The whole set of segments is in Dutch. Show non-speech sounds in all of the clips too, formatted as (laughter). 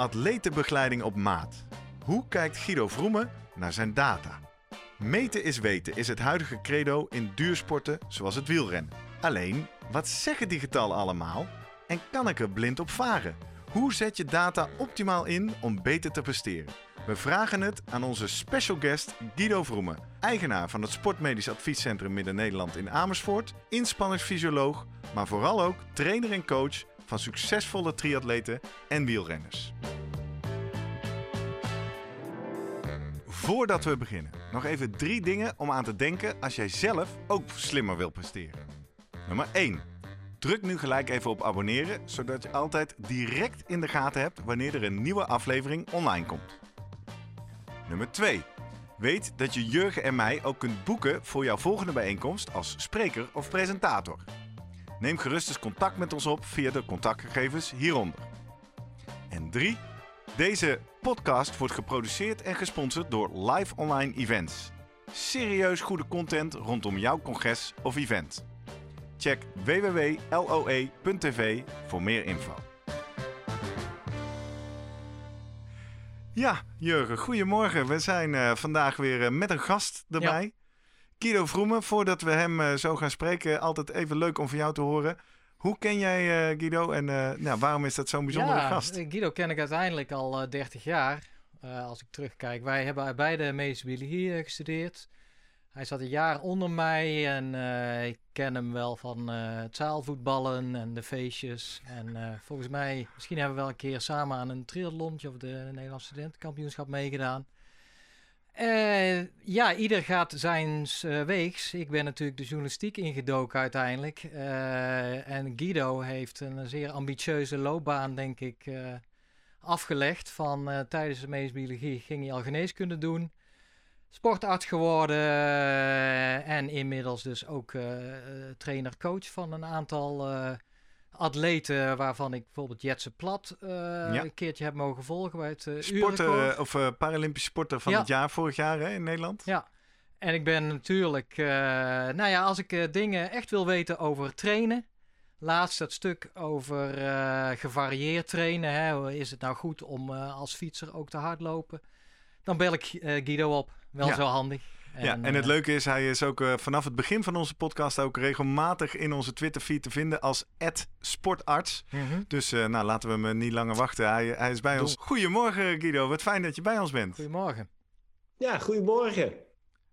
atletenbegeleiding op maat. Hoe kijkt Guido Vroemen naar zijn data? Meten is weten is het huidige credo in duursporten zoals het wielrennen. Alleen, wat zeggen die getallen allemaal en kan ik er blind op varen? Hoe zet je data optimaal in om beter te presteren? We vragen het aan onze special guest Guido Vroemen, eigenaar van het Sportmedisch Adviescentrum Midden-Nederland in Amersfoort, inspanningsfysioloog, maar vooral ook trainer en coach van succesvolle triatleten en wielrenners. Voordat we beginnen, nog even drie dingen om aan te denken als jij zelf ook slimmer wil presteren. Nummer 1. Druk nu gelijk even op abonneren, zodat je altijd direct in de gaten hebt wanneer er een nieuwe aflevering online komt. Nummer 2. Weet dat je Jurgen en mij ook kunt boeken voor jouw volgende bijeenkomst als spreker of presentator. Neem gerust eens contact met ons op via de contactgegevens hieronder. En 3. Deze podcast wordt geproduceerd en gesponsord door Live Online Events. Serieus goede content rondom jouw congres of event. Check www.loe.tv voor meer info. Ja, Jurgen, goedemorgen. We zijn uh, vandaag weer uh, met een gast erbij. Guido Vroemen, voordat we hem uh, zo gaan spreken, altijd even leuk om van jou te horen. Hoe ken jij Guido en nou, waarom is dat zo'n bijzondere ja, gast? Guido ken ik uiteindelijk al 30 jaar, als ik terugkijk. Wij hebben beide medische biologie gestudeerd. Hij zat een jaar onder mij en uh, ik ken hem wel van uh, het zaalvoetballen en de feestjes. En volgens mij, misschien hebben we wel een keer samen aan een triathlontje of de Nederlandse studentenkampioenschap meegedaan. Ja, ieder gaat zijn weegs. Ik ben natuurlijk de journalistiek ingedoken uiteindelijk. en Guido heeft een zeer ambitieuze loopbaan, denk ik, afgelegd. Van tijdens de medische biologie ging hij al geneeskunde doen sportarts geworden uh, en inmiddels dus ook uh, trainer-coach van een aantal uh, atleten, waarvan ik bijvoorbeeld Jetse Plat ja. een keertje heb mogen volgen bij het Sporter of Paralympische sporter van ja. het jaar vorig jaar hè, in Nederland. Ja, en ik ben natuurlijk, nou ja, als ik dingen echt wil weten over trainen, laatst dat stuk over gevarieerd trainen, hè, is het nou goed om als fietser ook te hardlopen? Dan bel ik Guido op. Wel ja. zo handig. En, ja, en het uh, leuke is, hij is ook uh, vanaf het begin van onze podcast ook regelmatig in onze Twitter-feed te vinden als sportarts. Mm -hmm. Dus uh, nou, laten we hem niet langer wachten. Hij, hij is bij Doe. ons. Goedemorgen Guido, wat fijn dat je bij ons bent. Goedemorgen. Ja, goedemorgen.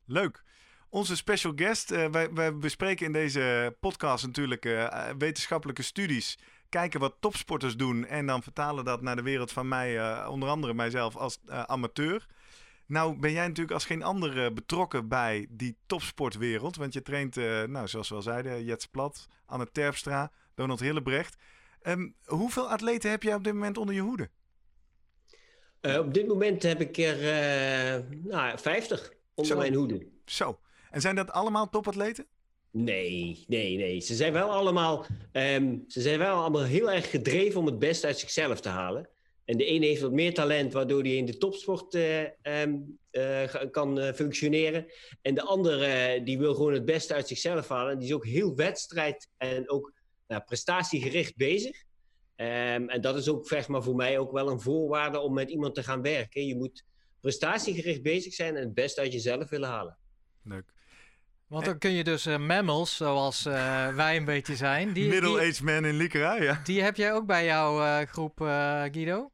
Leuk. Onze special guest, wij, wij, bespreken in deze podcast natuurlijk wetenschappelijke studies kijken wat topsporters doen en dan vertalen dat naar de wereld van mij, onder andere mijzelf als amateur. Nou ben jij natuurlijk als geen andere betrokken bij die topsportwereld. Want je traint, uh, nou, zoals we al zeiden, Jets Plat, Anne Terpstra, Donald Hillebrecht. Um, hoeveel atleten heb jij op dit moment onder je hoede? Uh, op dit moment heb ik er uh, nou, 50 onder Zo. mijn hoede. Zo. En zijn dat allemaal topatleten? Nee, nee, nee. Ze zijn wel allemaal, um, ze zijn wel allemaal heel erg gedreven om het beste uit zichzelf te halen. En de ene heeft wat meer talent, waardoor hij in de topsport uh, um, uh, kan uh, functioneren. En de andere, die wil gewoon het beste uit zichzelf halen. En die is ook heel wedstrijd en ook nou, prestatiegericht bezig. Um, en dat is ook zeg maar, voor mij ook wel een voorwaarde om met iemand te gaan werken. Je moet prestatiegericht bezig zijn en het beste uit jezelf willen halen. Leuk. Want dan kun je dus uh, mammals, zoals uh, wij een beetje zijn. Middle-aged man in ja. Die heb jij ook bij jouw uh, groep, Guido?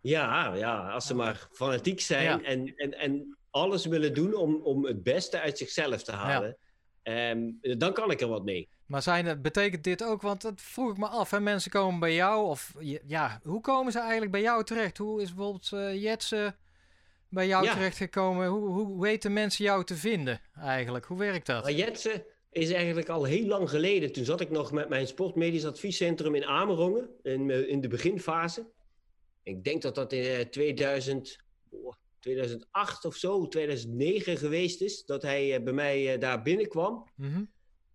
Ja, ja, als ze maar fanatiek zijn en, en, en alles willen doen om, om het beste uit zichzelf te halen, um, dan kan ik er wat mee. Maar zijn, betekent dit ook, want dat vroeg ik me af, hè? mensen komen bij jou, of ja, hoe komen ze eigenlijk bij jou terecht? Hoe is bijvoorbeeld uh, Jetsen bij jou ja. terechtgekomen? Hoe, hoe, weten mensen jou te vinden eigenlijk? Hoe werkt dat? Nou, Jetsen is eigenlijk al heel lang geleden. Toen zat ik nog met mijn sportmedisch adviescentrum in Amerongen, in, in de beginfase. Ik denk dat dat in 2000, oh, 2008 of zo, 2009 geweest is, dat hij bij mij daar binnenkwam. Mhm.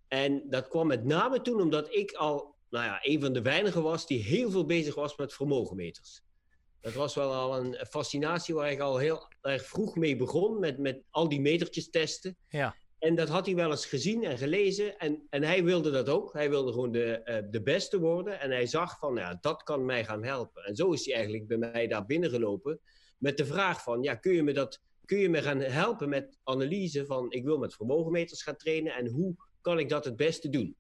En dat kwam met name toen omdat ik al nou ja, een van de weinigen was die heel veel bezig was met vermogenmeters. Dat was wel al een fascinatie waar ik al heel erg vroeg mee begon, met, met al die metertjes testen. Ja. En dat had hij wel eens gezien en gelezen. En, en hij wilde dat ook. Hij wilde gewoon de, uh, de beste worden. En hij zag van, ja, dat kan mij gaan helpen. En zo is hij eigenlijk bij mij daar binnengelopen. Met de vraag van, ja, kun je me, dat, kun je me gaan helpen met analyse van... ik wil met vermogenmeters gaan trainen en hoe kan ik dat het beste doen?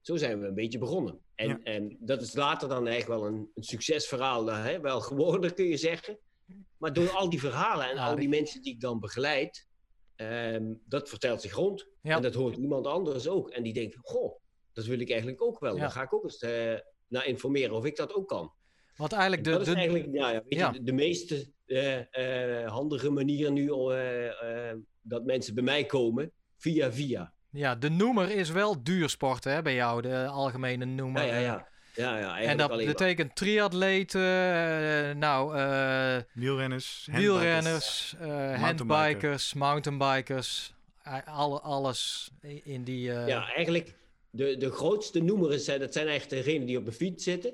Zo zijn we een beetje begonnen. En, Ja. en dat is later dan eigenlijk wel een, een succesverhaal, eh, hè? wel geworden kun je zeggen. Maar door al die verhalen en al die mensen die ik dan begeleid, ehm, dat vertelt zich rond. Ja. En dat hoort iemand anders ook. En die denkt, goh, dat wil ik eigenlijk ook wel. Ja. Daar ga ik ook eens eh, naar informeren of ik dat ook kan. Wat eigenlijk de, dat is eigenlijk ja, ja, weet Ja. Je, de, de meest eh, eh, handige manier nu dat mensen bij mij komen, via via. ja, de noemer is wel duursport hè, bij jou, de algemene noemer. Ja, ja, ja. Ja, ja En eigenlijk dat alleen maar. betekent triatleten, eh, nou, eh, Wielrenners, handbikers. wielrenners, eh mountainbiker. handbikers, mountainbikers, eh, alle, alles in die... eh, Ja, eigenlijk de, de grootste noemers, zijn- dat zijn eigenlijk degenen die op de fiets zitten.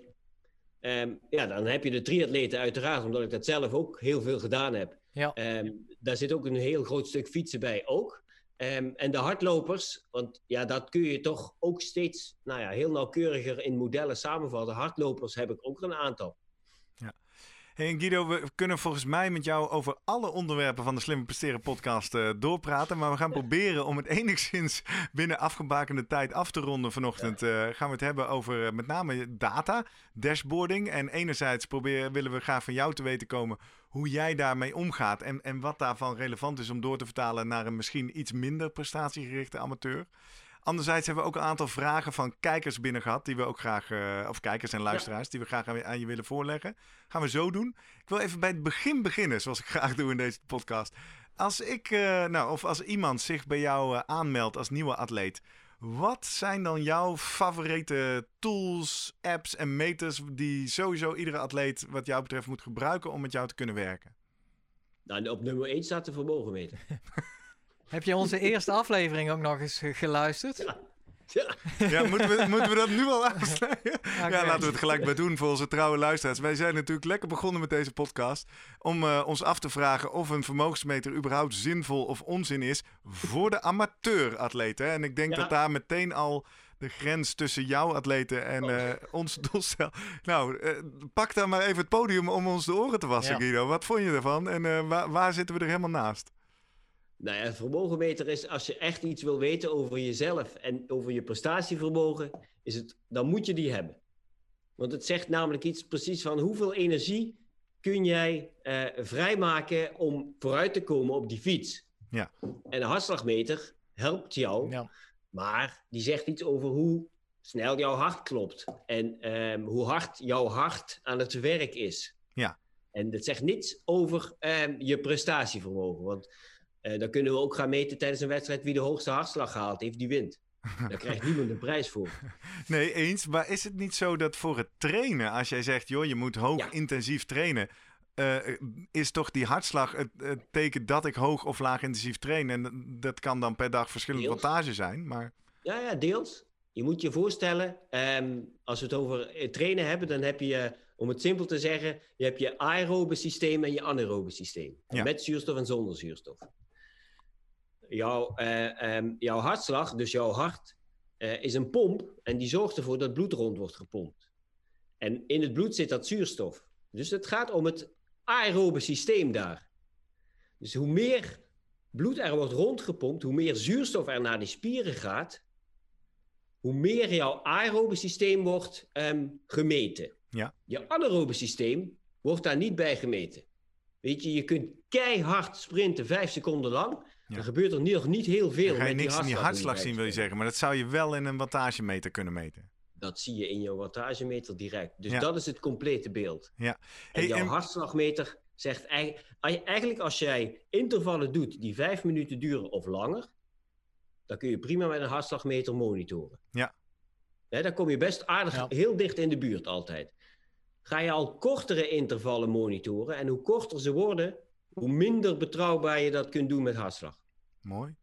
Ehm, ja, dan heb je de triatleten uiteraard, omdat ik dat zelf ook heel veel gedaan heb. Ja. Ehm, daar zit ook een heel groot stuk fietsen bij ook. Ehm, en de hardlopers, want ja, dat kun je toch ook steeds nou ja, heel nauwkeuriger in modellen samenvatten. Hardlopers heb ik ook een aantal. Hey, Guido, we kunnen volgens mij met jou over alle onderwerpen van de Slimme Presteren podcast eh, doorpraten. Maar we gaan proberen om het (laughs) enigszins binnen afgebakende tijd af te ronden vanochtend. Eh, gaan we het hebben over eh, met name data, dashboarding. En enerzijds proberen, willen we graag van jou te weten komen hoe jij daarmee omgaat. En, en wat daarvan relevant is om door te vertalen naar een misschien iets minder prestatiegerichte amateur. Anderzijds hebben we ook een aantal vragen van kijkers binnen gehad, die we ook graag, eh, of kijkers en luisteraars, die we graag aan, aan je willen voorleggen. Gaan we zo doen. Ik wil even bij het begin beginnen, zoals ik (laughs) graag doe in deze podcast. Als ik, eh, nou, of als iemand zich bij jou eh, aanmeldt als nieuwe atleet, wat zijn dan jouw favoriete tools, apps en meters die sowieso iedere atleet wat jou betreft moet gebruiken om met jou te kunnen werken? Nou, op nummer 1 staat de vermogenmeter. (laughs) Heb je onze eerste aflevering ook nog eens geluisterd? Ja. Ja, moeten we, moeten we dat nu al? (laughs) Oké. Ja, laten we het gelijk bij doen voor onze trouwe luisteraars. Wij zijn natuurlijk lekker begonnen met deze podcast om eh, ons af te vragen of een vermogensmeter überhaupt zinvol of onzin is voor de amateuratleten. En ik denk Ja. dat daar meteen al de grens tussen jouw atleten en Oh. eh ons doelstel. Nou, eh, pak dan maar even het podium om ons de oren te wassen, Ja. Guido. Wat vond je ervan en eh, waar, waar zitten we er helemaal naast? Nou ja, een vermogenmeter is als je echt iets wil weten over jezelf en over je prestatievermogen, is het, dan moet je die hebben. Want het zegt namelijk iets precies van hoeveel energie kun jij eh, vrijmaken om vooruit te komen op die fiets. Ja. En een hartslagmeter helpt jou, Ja. maar die zegt iets over hoe snel jouw hart klopt en ehm, hoe hard jouw hart aan het werk is. Ja. En dat zegt niets over ehm, je prestatievermogen. Want eh, dan kunnen we ook gaan meten tijdens een wedstrijd wie de hoogste hartslag gehaald heeft, die wint. Daar krijgt (laughs) niemand een prijs voor. Nee, eens. Maar is het niet zo dat voor het trainen, als jij zegt, joh, je moet hoog Ja. intensief trainen, eh, is toch die hartslag het, het teken dat ik hoog of laag intensief train? En dat kan dan per dag verschillende wattage zijn, maar Ja, ja, deels. Je moet je voorstellen, ehm, als we het over eh, trainen hebben, dan heb je, om het simpel te zeggen, je hebt je aerobe systeem en je anaerobe systeem. Ja. Met zuurstof en zonder zuurstof. Jouw, eh, ehm, jouw hartslag, dus jouw hart, eh, is een pomp en die zorgt ervoor dat bloed rond wordt gepompt. En in het bloed zit dat zuurstof. Dus het gaat om het aerobe systeem daar. Dus hoe meer bloed er wordt rondgepompt, hoe meer zuurstof er naar die spieren gaat, hoe meer jouw aerobe systeem wordt ehm, gemeten. Ja. Je anaerobe systeem wordt daar niet bij gemeten. Weet je, je kunt keihard sprinten vijf seconden lang. Ja. Dan gebeurt er nog niet heel veel. dan ga je met niks in die hartslag zien, wil je zeggen. Maar dat zou je wel in een wattagemeter kunnen meten. Dat zie je in jouw wattagemeter direct. Dus Ja. dat is het complete beeld. Ja. En jouw en- hartslagmeter zegt ei- eigenlijk als jij intervallen doet die vijf minuten duren of langer, dan kun je prima met een hartslagmeter monitoren. Ja. Hè, dan kom je best aardig Ja. heel dicht in de buurt altijd. ga je al kortere intervallen monitoren. En hoe korter ze worden, hoe minder betrouwbaar je dat kunt doen met hartslag. Mooi.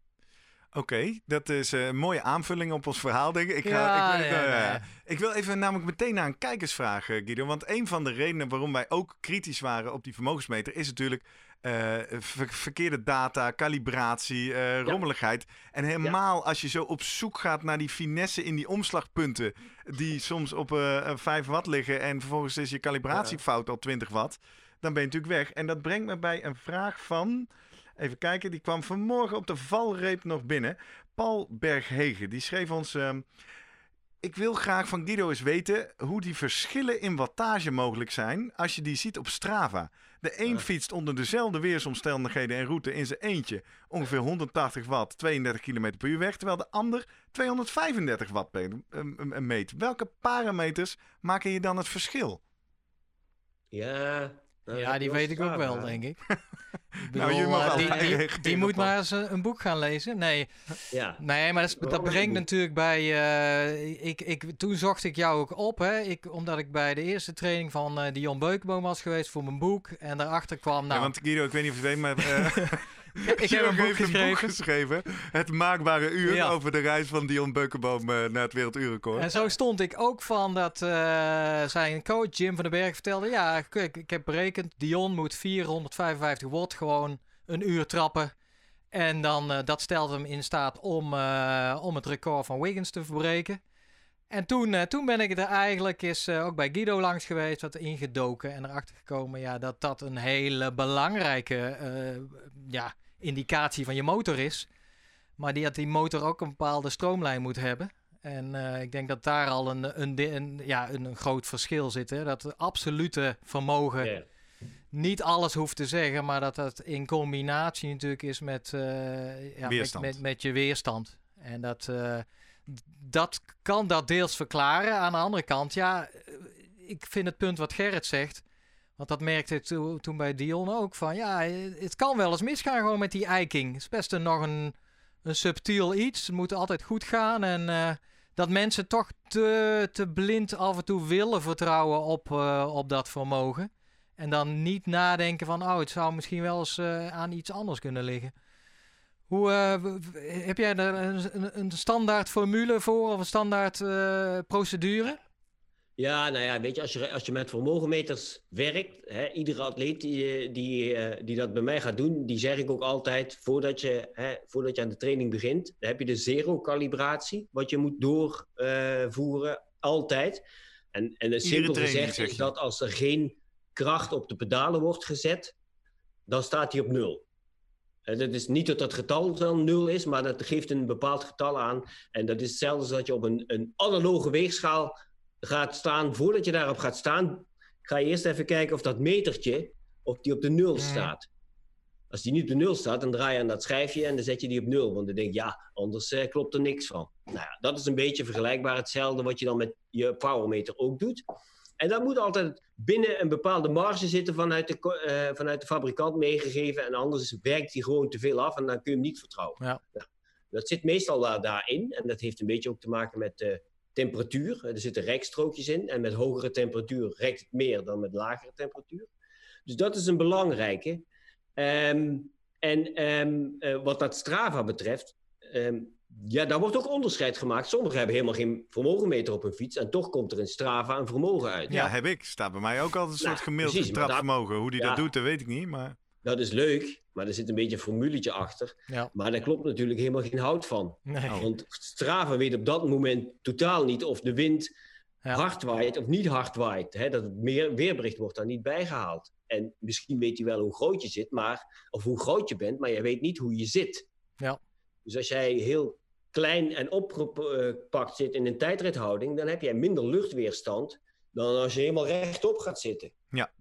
Oké, dat is een mooie aanvulling op ons verhaal, denk ik. Ik, Ja, ik, wil, ja, eh, ja. ik wil even namelijk meteen naar een kijkersvraag, eh, Guido. Want een van de redenen waarom wij ook kritisch waren op die vermogensmeter... is natuurlijk eh, ver- verkeerde data, calibratie, eh, rommeligheid. En helemaal als je zo op zoek gaat naar die finesse in die omslagpunten... die soms op eh 5 watt liggen en vervolgens is je calibratiefout al 20 watt... dan ben je natuurlijk weg. En dat brengt me bij een vraag van... Even kijken, die kwam vanmorgen op de valreep nog binnen. Paul Berghegen, die schreef ons... ehm, ik wil graag van Guido eens weten hoe die verschillen in wattage mogelijk zijn als je die ziet op Strava. De een fietst onder dezelfde weersomstandigheden en route in zijn eentje ongeveer 180 watt, 32 km per uur weg, terwijl de ander 235 watt em, em, meet. Welke parameters maken je dan het verschil? Ja, Ja, die weet ik ook wel, denk ik. (laughs) Ik Nou, je bedoel, mag eh, die, (laughs) die, moet maar eens een, een boek gaan lezen. Nee, Ja, nee maar dat, is- brengt natuurlijk bij... eh, ik, ik, toen zocht ik jou ook op, hè, ik, omdat ik bij de eerste training van eh Dion Beukenboom was geweest voor mijn boek. En daarachter kwam... Nou, Ja, want Guido, ik weet niet of je het weet, maar eh, (laughs) ik heb een boek heeft geschreven. geschreven. Het maakbare uur Ja. over de reis van Dion Beukenboom eh, naar het werelduurrecord. En zo stond ik ook van dat eh, zijn coach Jim van den Berg vertelde... Ja, kijk, ik heb berekend, Dion moet 455 watt gewoon een uur trappen. En dan, eh, dat stelt hem in staat om, om het record van Wiggins te verbreken. En toen, eh, toen ben ik er eigenlijk eens eh, ook bij Guido langs geweest, wat ingedoken en erachter gekomen ja, dat dat een hele belangrijke eh, ja, indicatie van je motor is. Maar die, dat die motor ook een bepaalde stroomlijn moet hebben. En ik denk dat daar al een, een, ja, een, een groot verschil zit. Hè? Dat absolute vermogen niet alles hoeft te zeggen, maar dat dat in combinatie natuurlijk is met, eh, ja, met, Weerstand. met, met je weerstand. En dat, dat kan dat deels verklaren. Aan de andere kant, ja, eh, ik vind het punt wat Gerrit zegt. Want dat merkte ik toen, bij Dion ook van, ja, het kan wel eens misgaan gewoon met die eiking. Het is best een, nog een, subtiel iets. Het moet altijd goed gaan en eh, dat mensen toch te, te blind af en toe willen vertrouwen op, eh, op dat vermogen. En dan niet nadenken van, oh, het zou misschien wel eens aan iets anders kunnen liggen. Hoe, eh, heb jij er een, een- een standaard formule voor of een standaard eh, procedure? Ja, nou ja, weet je, als je, als je met vermogenmeters werkt, hè, iedere atleet die, die, eh, die dat bij mij gaat doen, die zeg ik ook altijd, voordat je, hè, voordat je aan de training begint, dan heb je de zero-calibratie, wat je moet doorvoeren, altijd. En, en simpel training, gezegd zeg is dat als er geen kracht op de pedalen wordt gezet, dan staat hij op nul. Eh, Dat is niet dat dat getal dan nul is, maar dat geeft een bepaald getal aan. En dat is hetzelfde als dat je op een, een analoge weegschaal gaat staan. Voordat je daarop gaat staan, ga je eerst even kijken of dat metertje of die op de nul staat. Als die niet op de nul staat, dan draai je aan dat schijfje en dan zet je die op nul. Want dan denk je, ja, anders eh, klopt er niks van. Nou ja, dat is een beetje vergelijkbaar hetzelfde wat je dan met je powermeter ook doet. En dat moet altijd binnen een bepaalde marge zitten vanuit de, eh, vanuit de fabrikant meegegeven. En anders werkt die gewoon te veel af en dan kun je hem niet vertrouwen. Ja. Nou, dat zit meestal daar, daarin. En dat heeft een beetje ook te maken met de temperatuur. Er zitten rekstrookjes in. En met hogere temperatuur rekt het meer dan met lagere temperatuur. Dus dat is een belangrijke. Ehm, en ehm, eh, wat dat Strava betreft, ehm, ja, daar wordt ook onderscheid gemaakt. Sommigen hebben helemaal geen vermogenmeter op hun fiets en toch komt er in Strava een vermogen uit. Ja, heb ik. Staat bij mij ook altijd een Nou, soort gemiddeld precies, trapvermogen. Hoe die ja. dat doet, dat weet ik niet. Maar Dat is leuk, maar er zit een beetje een formuletje achter. Ja. Maar daar klopt natuurlijk helemaal geen hout van. Nee. Oh. Want Strava weet op dat moment totaal niet of de wind Ja. hard waait of niet hard waait. Hè? Dat het meer, weerbericht wordt daar niet bijgehaald. En misschien weet hij wel hoe groot je zit, maar, of hoe groot je bent, maar je weet niet hoe je zit. Ja. Dus als jij heel klein en opgepakt zit in een tijdrithouding, dan heb jij minder luchtweerstand dan als je helemaal rechtop gaat zitten. Ja.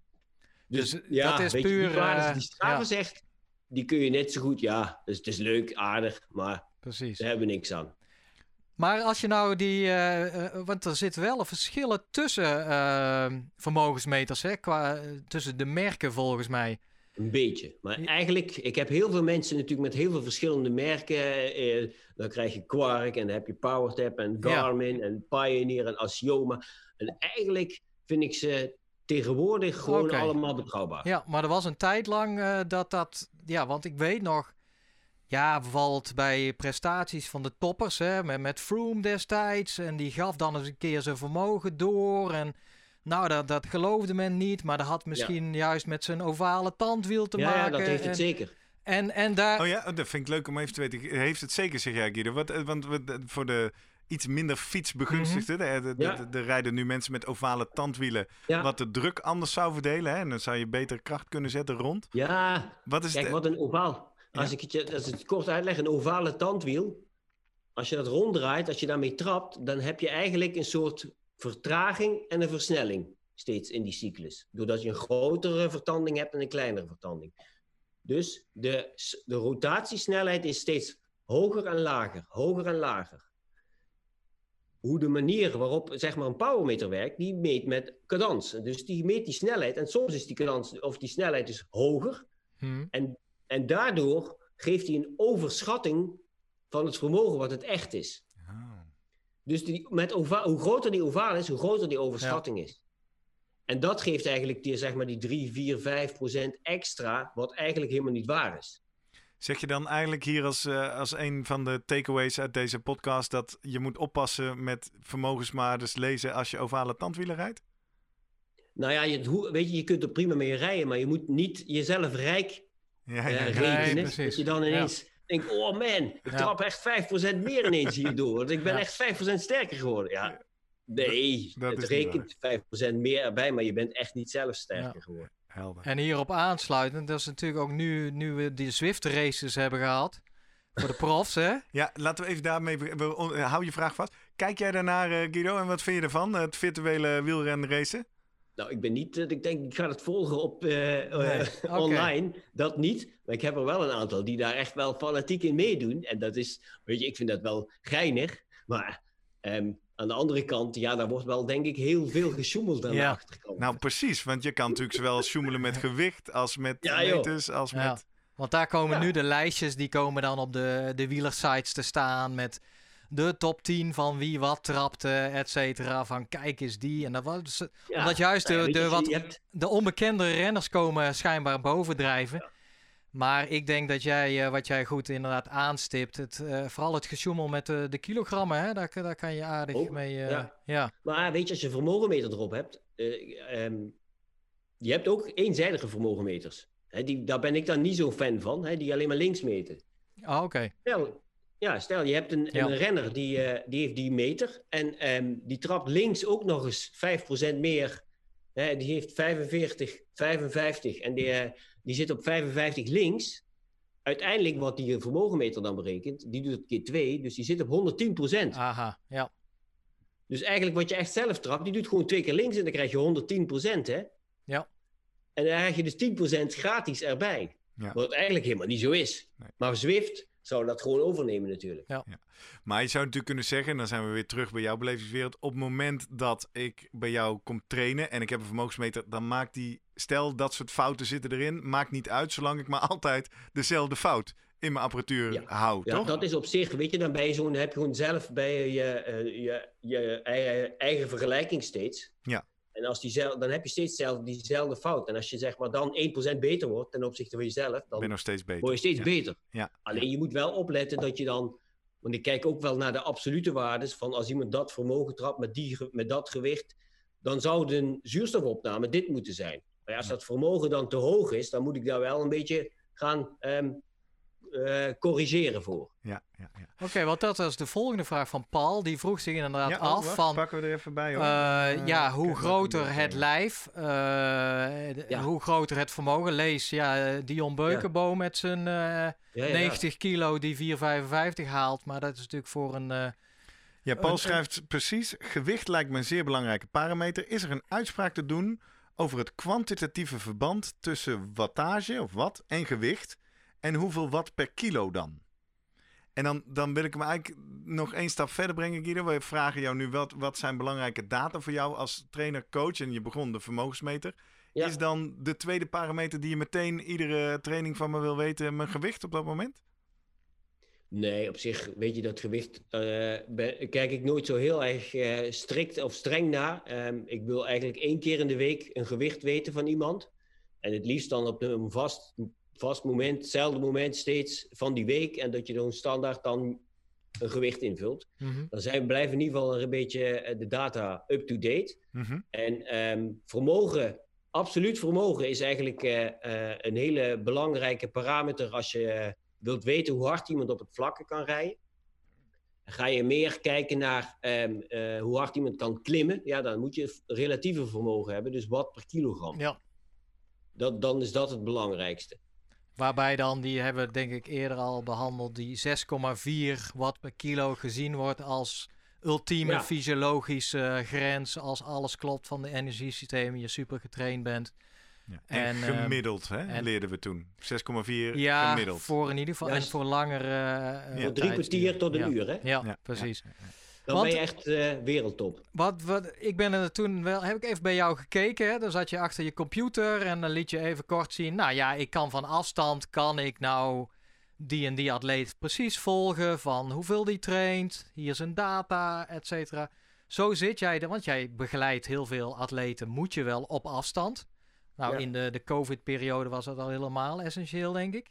Dus, Dus ja, dat is je, puur, die eh, die Strava ja. zegt, die kun je net zo goed, ja, dus het is leuk, aardig, maar Precies. daar hebben we niks aan. Maar als je nou die, eh, eh, want er zitten wel verschillen tussen eh, vermogensmeters, hè, qua, eh, tussen de merken volgens mij. Een beetje. Maar eigenlijk, ik heb heel veel mensen natuurlijk met heel veel verschillende merken. Eh, dan krijg je Quark en dan heb je PowerTap en Ja. Garmin en Pioneer en Asioma. En eigenlijk vind ik ze tegenwoordig gewoon allemaal betrouwbaar. Ja, maar er was een tijd lang eh, dat dat... Ja, want ik weet nog... Ja, bijvoorbeeld bij prestaties van de toppers, hè, met, met Froome destijds. En die gaf dan eens een keer zijn vermogen door. En nou, dat, dat geloofde men niet. Maar dat had misschien juist met zijn ovale tandwiel te Ja, maken. ja, dat heeft en, het zeker. En, en daar... Oh ja, dat vind ik leuk om even te weten. Heeft het zeker, zeg jij Guido? Wat, eh, want voor de iets minder fietsbegunstigden, de, de, de- Ja. de- de rijden nu mensen met ovale tandwielen, Ja. wat de druk anders zou verdelen. Hè? En dan zou je beter kracht kunnen zetten rond. Ja, Wat is kijk, de- wat een ovaal. Als ik het, je- als ik het kort uitleg, een ovale tandwiel. Als je dat ronddraait, als je daarmee trapt, dan heb je eigenlijk een soort vertraging en een versnelling steeds in die cyclus. Doordat je een grotere vertanding hebt en een kleinere vertanding. Dus de, de rotatiesnelheid is steeds hoger en lager, hoger en lager. Hoe de manier waarop zeg maar, een powermeter werkt, die meet met cadans. Dus die meet die snelheid en soms is die cadans of die snelheid dus hoger. Hm, En, en daardoor geeft hij een overschatting van het vermogen wat het echt is. Dus die, met ova- hoe groter die ovaal is, hoe groter die overschatting is. En dat geeft eigenlijk die, zeg maar, die 3, 4, 5 procent extra, wat eigenlijk helemaal niet waar is. Zeg je dan eigenlijk hier als, eh, als een van de takeaways uit deze podcast dat je moet oppassen met vermogensmaarders lezen als je ovale tandwielen rijdt? Nou ja, je, hoe, weet je, je kunt er prima mee rijden, maar je moet niet jezelf rijk Ja, eh, ja, ja. rekenen. dat je dan ineens denkt, oh man, ik Ja. trap echt 5% meer ineens hierdoor. Want ik ben Ja. echt 5% sterker geworden. Ja, nee, dat het rekent 5% meer erbij, maar je bent echt niet zelf sterker Ja. geworden. Helder. En hierop aansluitend, dat is natuurlijk ook nu, nu we die Zwift races hebben gehad. Voor de profs, hè? (laughs) Ja, laten we even daarmee. be- we- on- Hou je vraag vast. Kijk jij daarnaar, eh, Guido, en wat vind je ervan? Het virtuele wielrenracen? Nou, ik ben niet, eh, ik denk, ik ga het volgen op eh, eh, (laughs) online. Dat niet. Maar ik heb er wel een aantal die daar echt wel fanatiek in meedoen. En dat is, weet je, ik vind dat wel geinig. Maar ehm, aan de andere kant, ja, daar wordt wel, denk ik, heel veel gesjoemeld aan Ja. de achterkant. Nou, precies. Want je kan natuurlijk zowel sjoemelen met gewicht als met Ja, meters, als Ja. met... Want daar komen Ja. nu de lijstjes, die komen dan op de, de wielersites te staan met de top 10 van wie wat trapte, et cetera. Van kijk eens die. En dat was, Ja, omdat juist de, nou de, wat, hebt- de onbekende renners komen schijnbaar bovendrijven. Maar ik denk dat jij, eh, wat jij goed inderdaad aanstipt, het, eh, vooral het gesjoemel met de, de kilogrammen, hè, daar, daar kan je aardig mee. eh, ja. ja. Maar weet je, als je vermogenmeter erop hebt, eh, ehm, je hebt ook eenzijdige vermogenmeters. Hè, die, daar ben ik dan niet zo fan van, hè, die alleen maar links meten. Ah, Oké. Stel, ja, stel je hebt een, Ja. een renner die, eh, die heeft die meter en ehm, die trapt links ook nog eens 5% meer. Hè, die heeft 45, 55 en die, eh, die zit op 55 links. Uiteindelijk wat die vermogenmeter dan berekent, die doet het keer 2, dus die zit op 110%. Aha. Ja. Dus eigenlijk wat je echt zelf trapt, die doet gewoon twee keer links en dan krijg je 110%, hè? Ja. En dan krijg je dus 10% gratis erbij. Ja. Wat eigenlijk helemaal niet zo is. Nee. Maar Zwift zou dat gewoon overnemen natuurlijk. Maar je zou natuurlijk kunnen zeggen, en dan zijn we weer terug bij jouw belevingswereld. Op het moment dat ik bij jou kom trainen en ik heb een vermogensmeter, dan maakt die, stel dat soort fouten zitten erin, maakt niet uit zolang ik maar (laughs) altijd dezelfde fout in mijn apparatuur Ja. hou, Ja, toch? dat is op zich, weet je, dan ben je zo'n, heb je gewoon zelf bij je, eh, je, je eigen, eigen vergelijking steeds. Ja. En als die dan heb je steeds zelf diezelfde fout. En als je zeg maar dan 1% beter wordt ten opzichte van jezelf, dan ben nog steeds beter. word je steeds Ja. beter. Ja. Alleen je moet wel opletten dat je dan. Want ik kijk ook wel naar de absolute waardes. Van als iemand dat vermogen trapt met, die, met dat gewicht. dan zou de zuurstofopname dit moeten zijn. Maar ja, als dat vermogen dan te hoog is. dan moet ik daar wel een beetje gaan ehm, eh, corrigeren voor. Ja, ja, ja. Oké, want dat was de volgende vraag van Paul. Die vroeg zich inderdaad Ja, oh, af wacht, van... pakken we er even bij hoor. eh, Eh, ja, hoe groter het lijf, eh, Ja. hoe groter het vermogen. Lees, ja, Dion Beukenboom met zijn eh, Ja, ja, ja. 90 kilo die 4,55 haalt. Maar dat is natuurlijk voor een... eh, Ja, Paul een- schrijft precies: gewicht lijkt me een zeer belangrijke parameter. Is er een uitspraak te doen over het kwantitatieve verband tussen wattage of watt en gewicht? En hoeveel watt per kilo dan? En dan, dan wil ik hem eigenlijk nog één stap verder brengen, Guido. We vragen jou nu wat, wat zijn belangrijke data voor jou als trainer-coach? En je begon de vermogensmeter. Ja. Is dan de tweede parameter die je meteen iedere training van me wil weten, mijn gewicht op dat moment? Nee, op zich weet je dat gewicht. ben- kijk ik nooit zo heel erg eh, strikt of streng naar. Ehm, ik wil eigenlijk één keer in de week een gewicht weten van iemand. En het liefst dan op een vast, vast moment, hetzelfde moment steeds van die week. En dat je dan standaard dan een gewicht invult. Mhm. Dan zijn, blijven in ieder geval een beetje eh, de data up-to-date. Mhm. En ehm, vermogen, absoluut vermogen, is eigenlijk eh, eh, een hele belangrijke parameter als je wilt weten hoe hard iemand op het vlakke kan rijden. Dan ga je meer kijken naar ehm, eh, hoe hard iemand kan klimmen. Ja, dan moet je relatieve vermogen hebben, dus watt per kilogram. Ja. Dat, dan is dat het belangrijkste. Waarbij dan, die hebben we denk ik eerder al behandeld, die 6,4 watt per kilo gezien wordt als ultieme Ja. fysiologische grens. Als alles klopt van de energiesystemen, je super getraind bent. Ja. En, En, ehm, gemiddeld, hè, en- leerden we toen. 6,4 Ja, gemiddeld. voor in ieder geval. Ja, en s- voor langere eh, Voor Voor drie kwartier tot een ja. uur, hè? Ja, Ja, precies. Dan Want- ben je echt eh, wereldtop. Wat, wat, ik ben er toen wel, heb ik even bij jou gekeken. Hè? Dan zat je achter je computer en dan liet je even kort zien. Nou ja, ik kan van afstand, kan ik nou die en die atleet precies volgen van hoeveel die traint. Hier zijn data, et cetera. Zo zit jij er, want jij begeleidt heel veel atleten, moet je wel op afstand. Nou, Ja. in de, de COVID-periode was dat al helemaal essentieel, denk ik.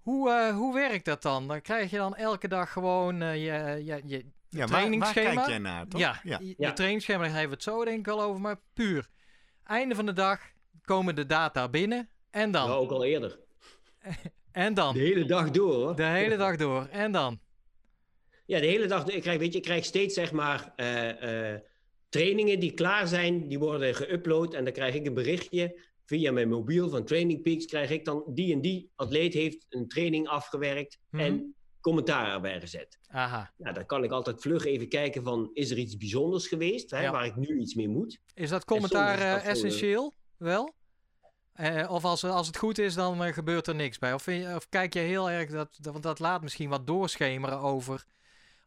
Hoe, eh, hoe werkt dat dan? Dan krijg je dan elke dag gewoon eh, je, je, je, Ja, waar, waar trainingsschema? kijk jij naar, toch? ja, ja. je, Ja. je trainingsschema, daar hebben we het zo denk ik al over, maar puur. Einde van de dag komen de data binnen en dan? Nou, ook al eerder. (laughs) En dan? De hele dag door, hoor. De hele dag door. En dan? Ja, de hele dag. Ik krijg, weet je, ik krijg steeds zeg maar eh, eh, trainingen die klaar zijn, die worden geüpload en dan krijg ik een berichtje via mijn mobiel van Training Peaks. Krijg ik dan die en die atleet heeft een training afgewerkt Mhm. en commentaar erbij gezet. Aha. Nou, dan kan ik altijd vlug even kijken van is er iets bijzonders geweest hè, Ja. waar ik nu iets mee moet. Is dat commentaar soms is dat eh, eh, essentieel? Wel? Eh, of als, als het goed is, dan gebeurt er niks bij. Of, vind je- of kijk je heel erg, dat, dat, want dat laat misschien wat doorschemeren over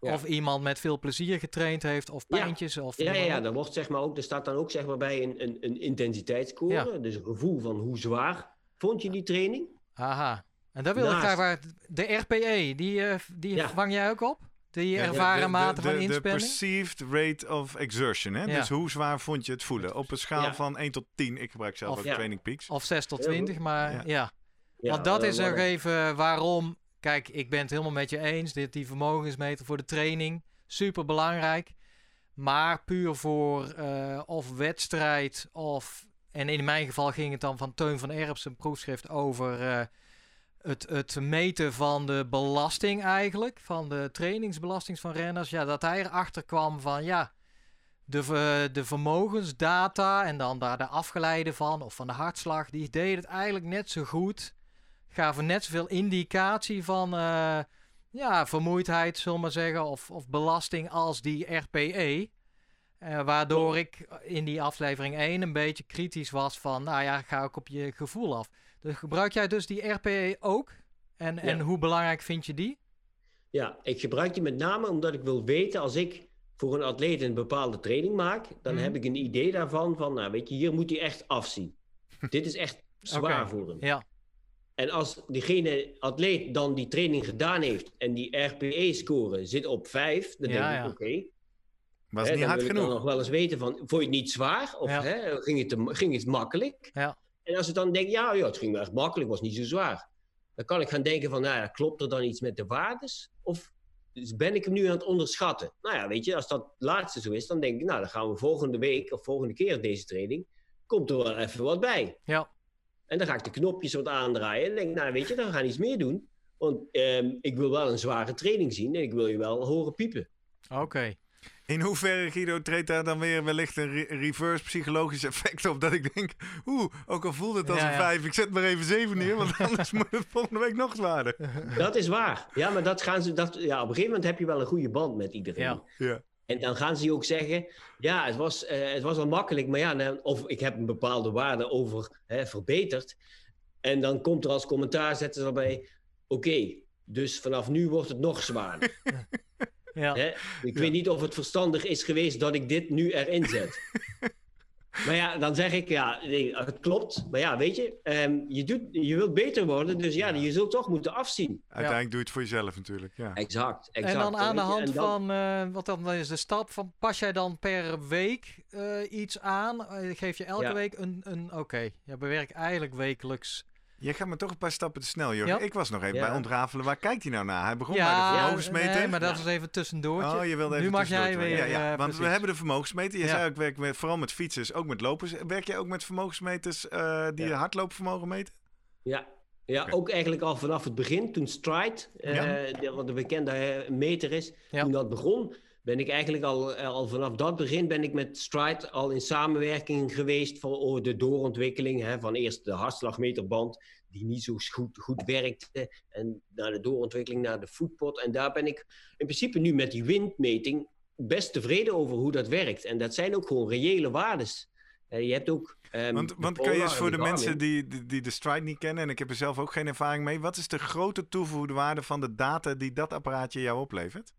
Ja. of iemand met veel plezier getraind heeft, of Ja. pijntjes. Of Ja, noem ja, ja, op. daar wordt zeg maar ook, er staat dan ook zeg maar bij een, een, een intensiteitsscore. Dus een gevoel van hoe zwaar vond je die training. Aha. En daar wil ik graag waar. De RPE, die, eh, die Ja. vang jij ook op? Die Ja, de- ervaren de, mate de, van de, de inspanning? perceived rate of exertion. Hè? Ja. Dus hoe zwaar vond je het voelen? Op een schaal Ja. van 1 tot 10. Ik gebruik zelf Of- ook Ja. Training Peaks. Of 6 tot Heel 20, goed. maar Ja. ja. Ja, Want dat eh, is nog even waarom. Kijk, ik ben het helemaal met je eens. Dit, die vermogensmeter voor de training. Super belangrijk. Maar puur voor eh, of wedstrijd of. En in mijn geval ging het dan van Teun van Erps een proefschrift over eh, het, het meten van de belasting eigenlijk. Van de trainingsbelasting van renners. Ja, dat hij erachter kwam van ja. De, de vermogensdata en dan daar de afgeleide van, of van de hartslag, die deden het eigenlijk net zo goed. Gaven net zoveel indicatie van eh, ja, vermoeidheid, zullen we maar zeggen, of, of belasting als die RPE. Eh, waardoor ik in die aflevering 1 een beetje kritisch was van, nou ja, ga ik op je gevoel af. Dus gebruik jij dus die RPE ook? En, en hoe belangrijk vind je die? Ja, ik gebruik die met name omdat ik wil weten als ik voor een atleet een bepaalde training maak, dan Mhm. heb ik een idee daarvan van, nou weet je, hier moet hij echt afzien. (laughs) Dit is echt zwaar voor hem. Ja, En als diegene atleet dan die training gedaan heeft en die RPE-score zit op 5, dan Ja, denk ja. ik, oké, Was hè, niet dan hard wil ik genoeg. nog wel eens weten van, vond je het niet zwaar? Of Ja. hè, ging, het te- ging het makkelijk? Ja. En als ik dan denk, ja, ja, het ging wel echt makkelijk, was niet zo zwaar. Dan kan ik gaan denken van, nou ja, klopt er dan iets met de waardes? Of dus ben ik hem nu aan het onderschatten? Nou ja, weet je, als dat laatste zo is, dan denk ik, nou, dan gaan we volgende week of volgende keer deze training, komt er wel even wat bij. ja. En dan ga ik de knopjes wat aandraaien. En denk ik, nou weet je, dan gaan we iets meer doen. Want ehm, ik wil wel een zware training zien en ik wil je wel horen piepen. oké. In hoeverre, Guido, treedt daar dan weer wellicht een re- reverse psychologisch effect op? Dat ik denk, oeh, ook al voelt het als Ja, een ja. 5, ik zet maar even 7 neer, want (laughs) anders moet het volgende week nog zwaarder. Dat is waar. Ja, maar dat gaan ze, dat, ja, op een gegeven moment heb je wel een goede band met iedereen. Ja. Ja. En dan gaan ze ook zeggen, ja, het was, eh, het was wel makkelijk, maar ja, nou, of ik heb een bepaalde waarde over hè, verbeterd. En dan komt er als commentaar, zetten ze erbij, oké, dus vanaf nu wordt het nog zwaarder. (laughs) Ja. Hè? Ik weet niet of het verstandig is geweest dat ik dit nu erin zet. (laughs) Maar ja, dan zeg ik, ja, nee, het klopt. Maar ja, weet je, um, je, doet, je wilt beter worden, dus ja, je zult toch moeten afzien. Uiteindelijk doe je het voor jezelf natuurlijk, ja. Exact, exact. En dan aan de hand van, uh, wat dan is de stap van, pas jij dan per week uh, iets aan? Uh, geef je elke ja. week een, een oké, okay. je bewerkt eigenlijk wekelijks je gaat me toch een paar stappen te snel, Jurgen. Ja. Ik was nog even bij ontrafelen. Waar kijkt hij nou naar? Hij begon ja, bij de vermogensmeter. Nee, maar dat is even tussendoor. Oh, je wilde even Nu mag jij weer. Ja, ja. Uh, want we hebben de vermogensmeter. Je zei ook, werk met, vooral met fietsers, ook met lopers. Werk jij ook met vermogensmeters uh, die je hardloopvermogen meten? Ja, ja, ook eigenlijk al vanaf het begin, toen Stride, uh, wat de bekende meter is, toen dat begon, ben ik eigenlijk al, al vanaf dat begin ben ik met Stride al in samenwerking geweest voor over de doorontwikkeling hè, van eerst de hartslagmeterband die niet zo goed, goed werkte en naar de doorontwikkeling naar de footpot. En daar ben ik in principe nu met die windmeting best tevreden over hoe dat werkt. En dat zijn ook gewoon reële waardes. Uh, je hebt ook. Um, want want kun je eens voor de, mensen die, die, die, de stride niet kennen, en ik heb er zelf ook geen ervaring mee, wat is de grote toegevoegde waarde van de data die dat apparaatje jou oplevert?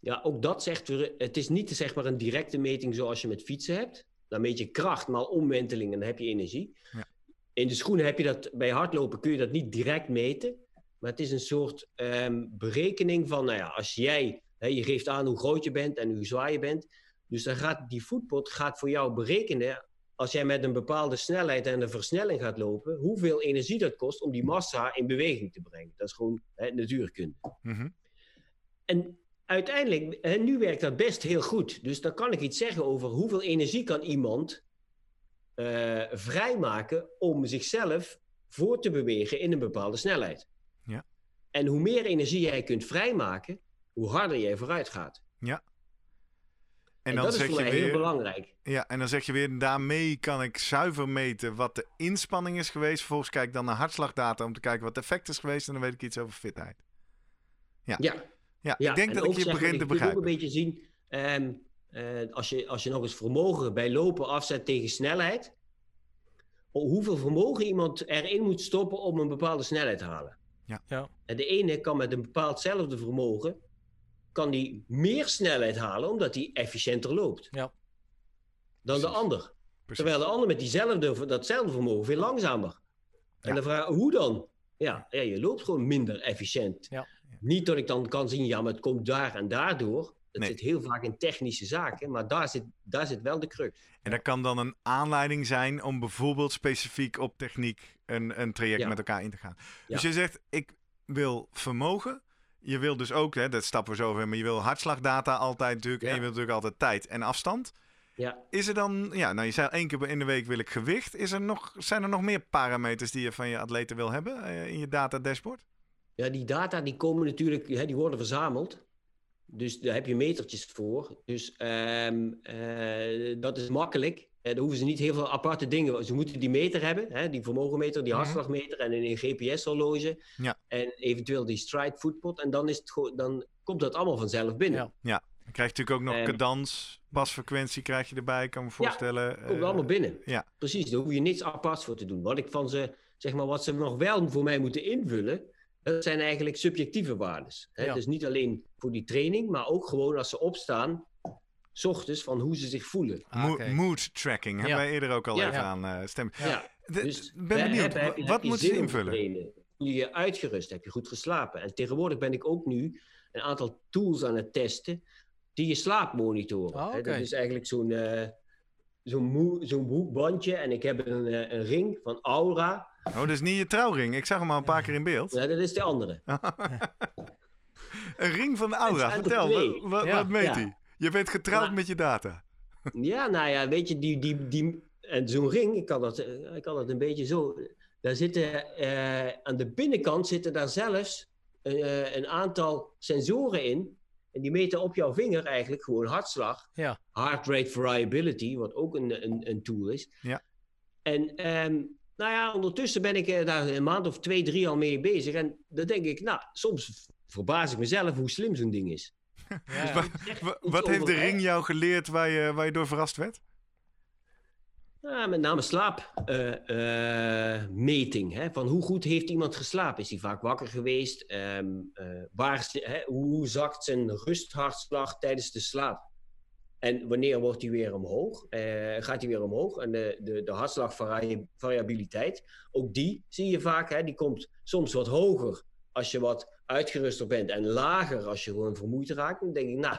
Ja, ook dat zegt weer, het is niet zeg maar een directe meting zoals je met fietsen hebt. Dan meet je kracht, maar omwenteling en dan heb je energie. Ja. In de schoenen heb je dat, bij hardlopen kun je dat niet direct meten. Maar het is een soort um, berekening van, nou ja, als jij, hè, je geeft aan hoe groot je bent en hoe zwaar je bent. Dus dan gaat die voetpot gaat voor jou berekenen, als jij met een bepaalde snelheid en een versnelling gaat lopen, hoeveel energie dat kost om die massa in beweging te brengen. Dat is gewoon hè, natuurkunde. Mm -hmm. En uiteindelijk, en nu werkt dat best heel goed. Dus dan kan ik iets zeggen over hoeveel energie kan iemand uh, vrijmaken om zichzelf voor te bewegen in een bepaalde snelheid. Ja. En hoe meer energie jij kunt vrijmaken, hoe harder jij vooruit gaat. Ja. En, en dan dat is voor mij weer, heel belangrijk. Ja, en dan zeg je weer, daarmee kan ik zuiver meten wat de inspanning is geweest. Vervolgens kijk ik dan naar hartslagdata om te kijken wat het effect is geweest. En dan weet ik iets over fitheid. Ja. Ja, ja, ik denk dat ik je begin te begrijpen. Ik ook een beetje zien, um, uh, als, je, als je nog eens vermogen bij lopen afzet tegen snelheid, hoeveel vermogen iemand erin moet stoppen om een bepaalde snelheid te halen. Ja. Ja. En de ene kan met een bepaaldzelfde vermogen, kan die meer snelheid halen omdat hij efficiënter loopt. Ja. Dan de ander. Terwijl de ander met diezelfde, datzelfde vermogen veel langzamer. En de vraag, hoe dan? Ja, ja, je loopt gewoon minder efficiënt. Ja. Niet dat ik dan kan zien, ja, maar het komt daar en daardoor. Het zit heel vaak in technische zaken, maar daar zit, daar zit wel de crux. En dat kan dan een aanleiding zijn om bijvoorbeeld specifiek op techniek een, een traject met elkaar in te gaan. Dus je zegt, ik wil vermogen. Je wil dus ook, hè, dat stappen we zo over, maar je wil hartslagdata altijd natuurlijk. En je wil natuurlijk altijd tijd en afstand. Ja. Is er dan, ja, nou je zei één keer in de week wil ik gewicht. Is er nog, zijn er nog meer parameters die je van je atleten wil hebben uh, in je data dashboard? Ja, die data die komen natuurlijk, hè, die worden verzameld. Dus daar heb je metertjes voor. Dus um, uh, dat is makkelijk. Uh, daar hoeven ze niet heel veel aparte dingen. Ze moeten die meter hebben, hè, die vermogenmeter, die mhm. hartslagmeter en een GPS-horloge. Ja. En eventueel die stride footpot. En dan, is het dan komt dat allemaal vanzelf binnen. Ja, ja. Dan krijg je natuurlijk ook nog um, cadans, pasfrequentie krijg je erbij, kan me voorstellen. Ja, komt uh, allemaal binnen. Ja. Precies, daar hoef je niets aparts voor te doen. Wat ik van ze, zeg maar, wat ze nog wel voor mij moeten invullen dat zijn eigenlijk subjectieve waarden. Dus niet alleen voor die training, maar ook gewoon als ze opstaan, s ochtends, van hoe ze zich voelen. Ah, Mood tracking, hebben wij eerder ook al even aan uh, stemmen. Ja. dus ben benieuwd, heb, heb, wat moet ze invullen? Voel je je uitgerust? Heb je goed geslapen? En tegenwoordig ben ik ook nu een aantal tools aan het testen die je slaap monitoren. Oh, dat is eigenlijk zo'n uh, zo'n zo'n bandje en ik heb een, uh, een ring van Aura. Oh, dat is niet je trouwring. Ik zag hem al een paar keer in beeld. Ja, dat is de andere. (laughs) een ring van de Aura. Vertel, wat, wat, meet hij? Je bent getrouwd met je data. ja, nou ja, weet je, die, die, die, en zo'n ring, ik kan, dat, ik kan dat een beetje zo. Daar zitten, uh, aan de binnenkant zitten daar zelfs uh, een aantal sensoren in. En die meten op jouw vinger eigenlijk gewoon hartslag. Ja. Heart rate variability, wat ook een, een, een tool is. Ja. En um, nou ja, ondertussen ben ik daar een maand of twee, drie al mee bezig. En dan denk ik, nou, soms verbaas ik mezelf hoe slim zo'n ding is. (laughs) Ja. wat, wat heeft de ring jou geleerd waar je, waar je door verrast werd? Ja, met name slaapmeting. Uh, uh, van hoe goed heeft iemand geslapen? Is hij vaak wakker geweest? Um, uh, waar, hoe zakt zijn rusthartslag tijdens de slaap? En wanneer wordt die weer omhoog? Eh, gaat die weer omhoog? En de, de, de hartslagvariabiliteit, ook die zie je vaak. Hè, die komt soms wat hoger als je wat uitgeruster bent en lager als je gewoon vermoeid raakt. Dan denk ik, nou,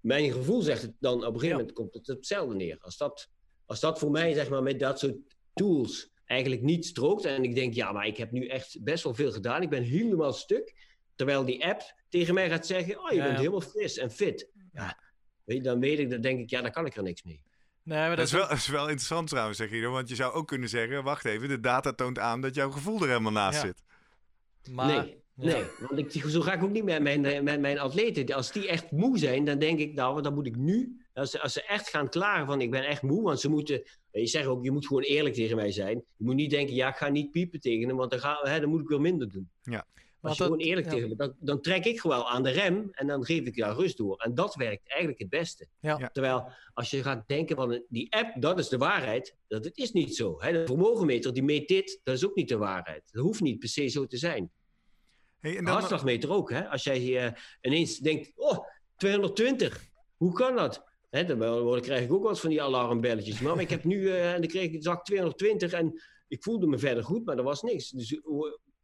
mijn gevoel zegt het dan op een gegeven moment komt het hetzelfde neer. Als dat, als dat voor mij, zeg maar, met dat soort tools eigenlijk niet strookt. En ik denk, ja, maar ik heb nu echt best wel veel gedaan. Ik ben helemaal stuk. Terwijl die app tegen mij gaat zeggen, oh, je bent helemaal fris en fit. Ja, weet je, dan weet ik, dan denk ik, ja, dan kan ik er niks mee. Nee, maar dat, is, wel, is wel interessant trouwens, zeg je. Want je zou ook kunnen zeggen, wacht even, de data toont aan dat jouw gevoel er helemaal naast zit. Maar, nee, nee, want ik, zo ga ik ook niet met mijn, met mijn atleten. Als die echt moe zijn, dan denk ik, nou, dan moet ik nu, als ze, als ze echt gaan klagen van, ik ben echt moe, want ze moeten, je zegt ook, je moet gewoon eerlijk tegen mij zijn. Je moet niet denken, ja, ik ga niet piepen tegen hem, want dan, ga, hè, dan moet ik weer minder doen. Ja. Als je gewoon eerlijk tegen me, dan, dan, trek ik gewoon aan de rem en dan geef ik jou rust door. En dat werkt eigenlijk het beste. Ja. Terwijl als je gaat denken van die app, dat is de waarheid, dat het is niet zo. Hè? De vermogenmeter die meet dit, dat is ook niet de waarheid. Dat hoeft niet per se zo te zijn. Hey, en dan... hartslagmeter ook. Hè? Als jij uh, ineens denkt, oh, 220, hoe kan dat? Hè, dan krijg ik ook wat van die alarmbelletjes. Maar, ik heb nu, uh, en dan kreeg ik zag 220 en ik voelde me verder goed, maar er was niks. Dus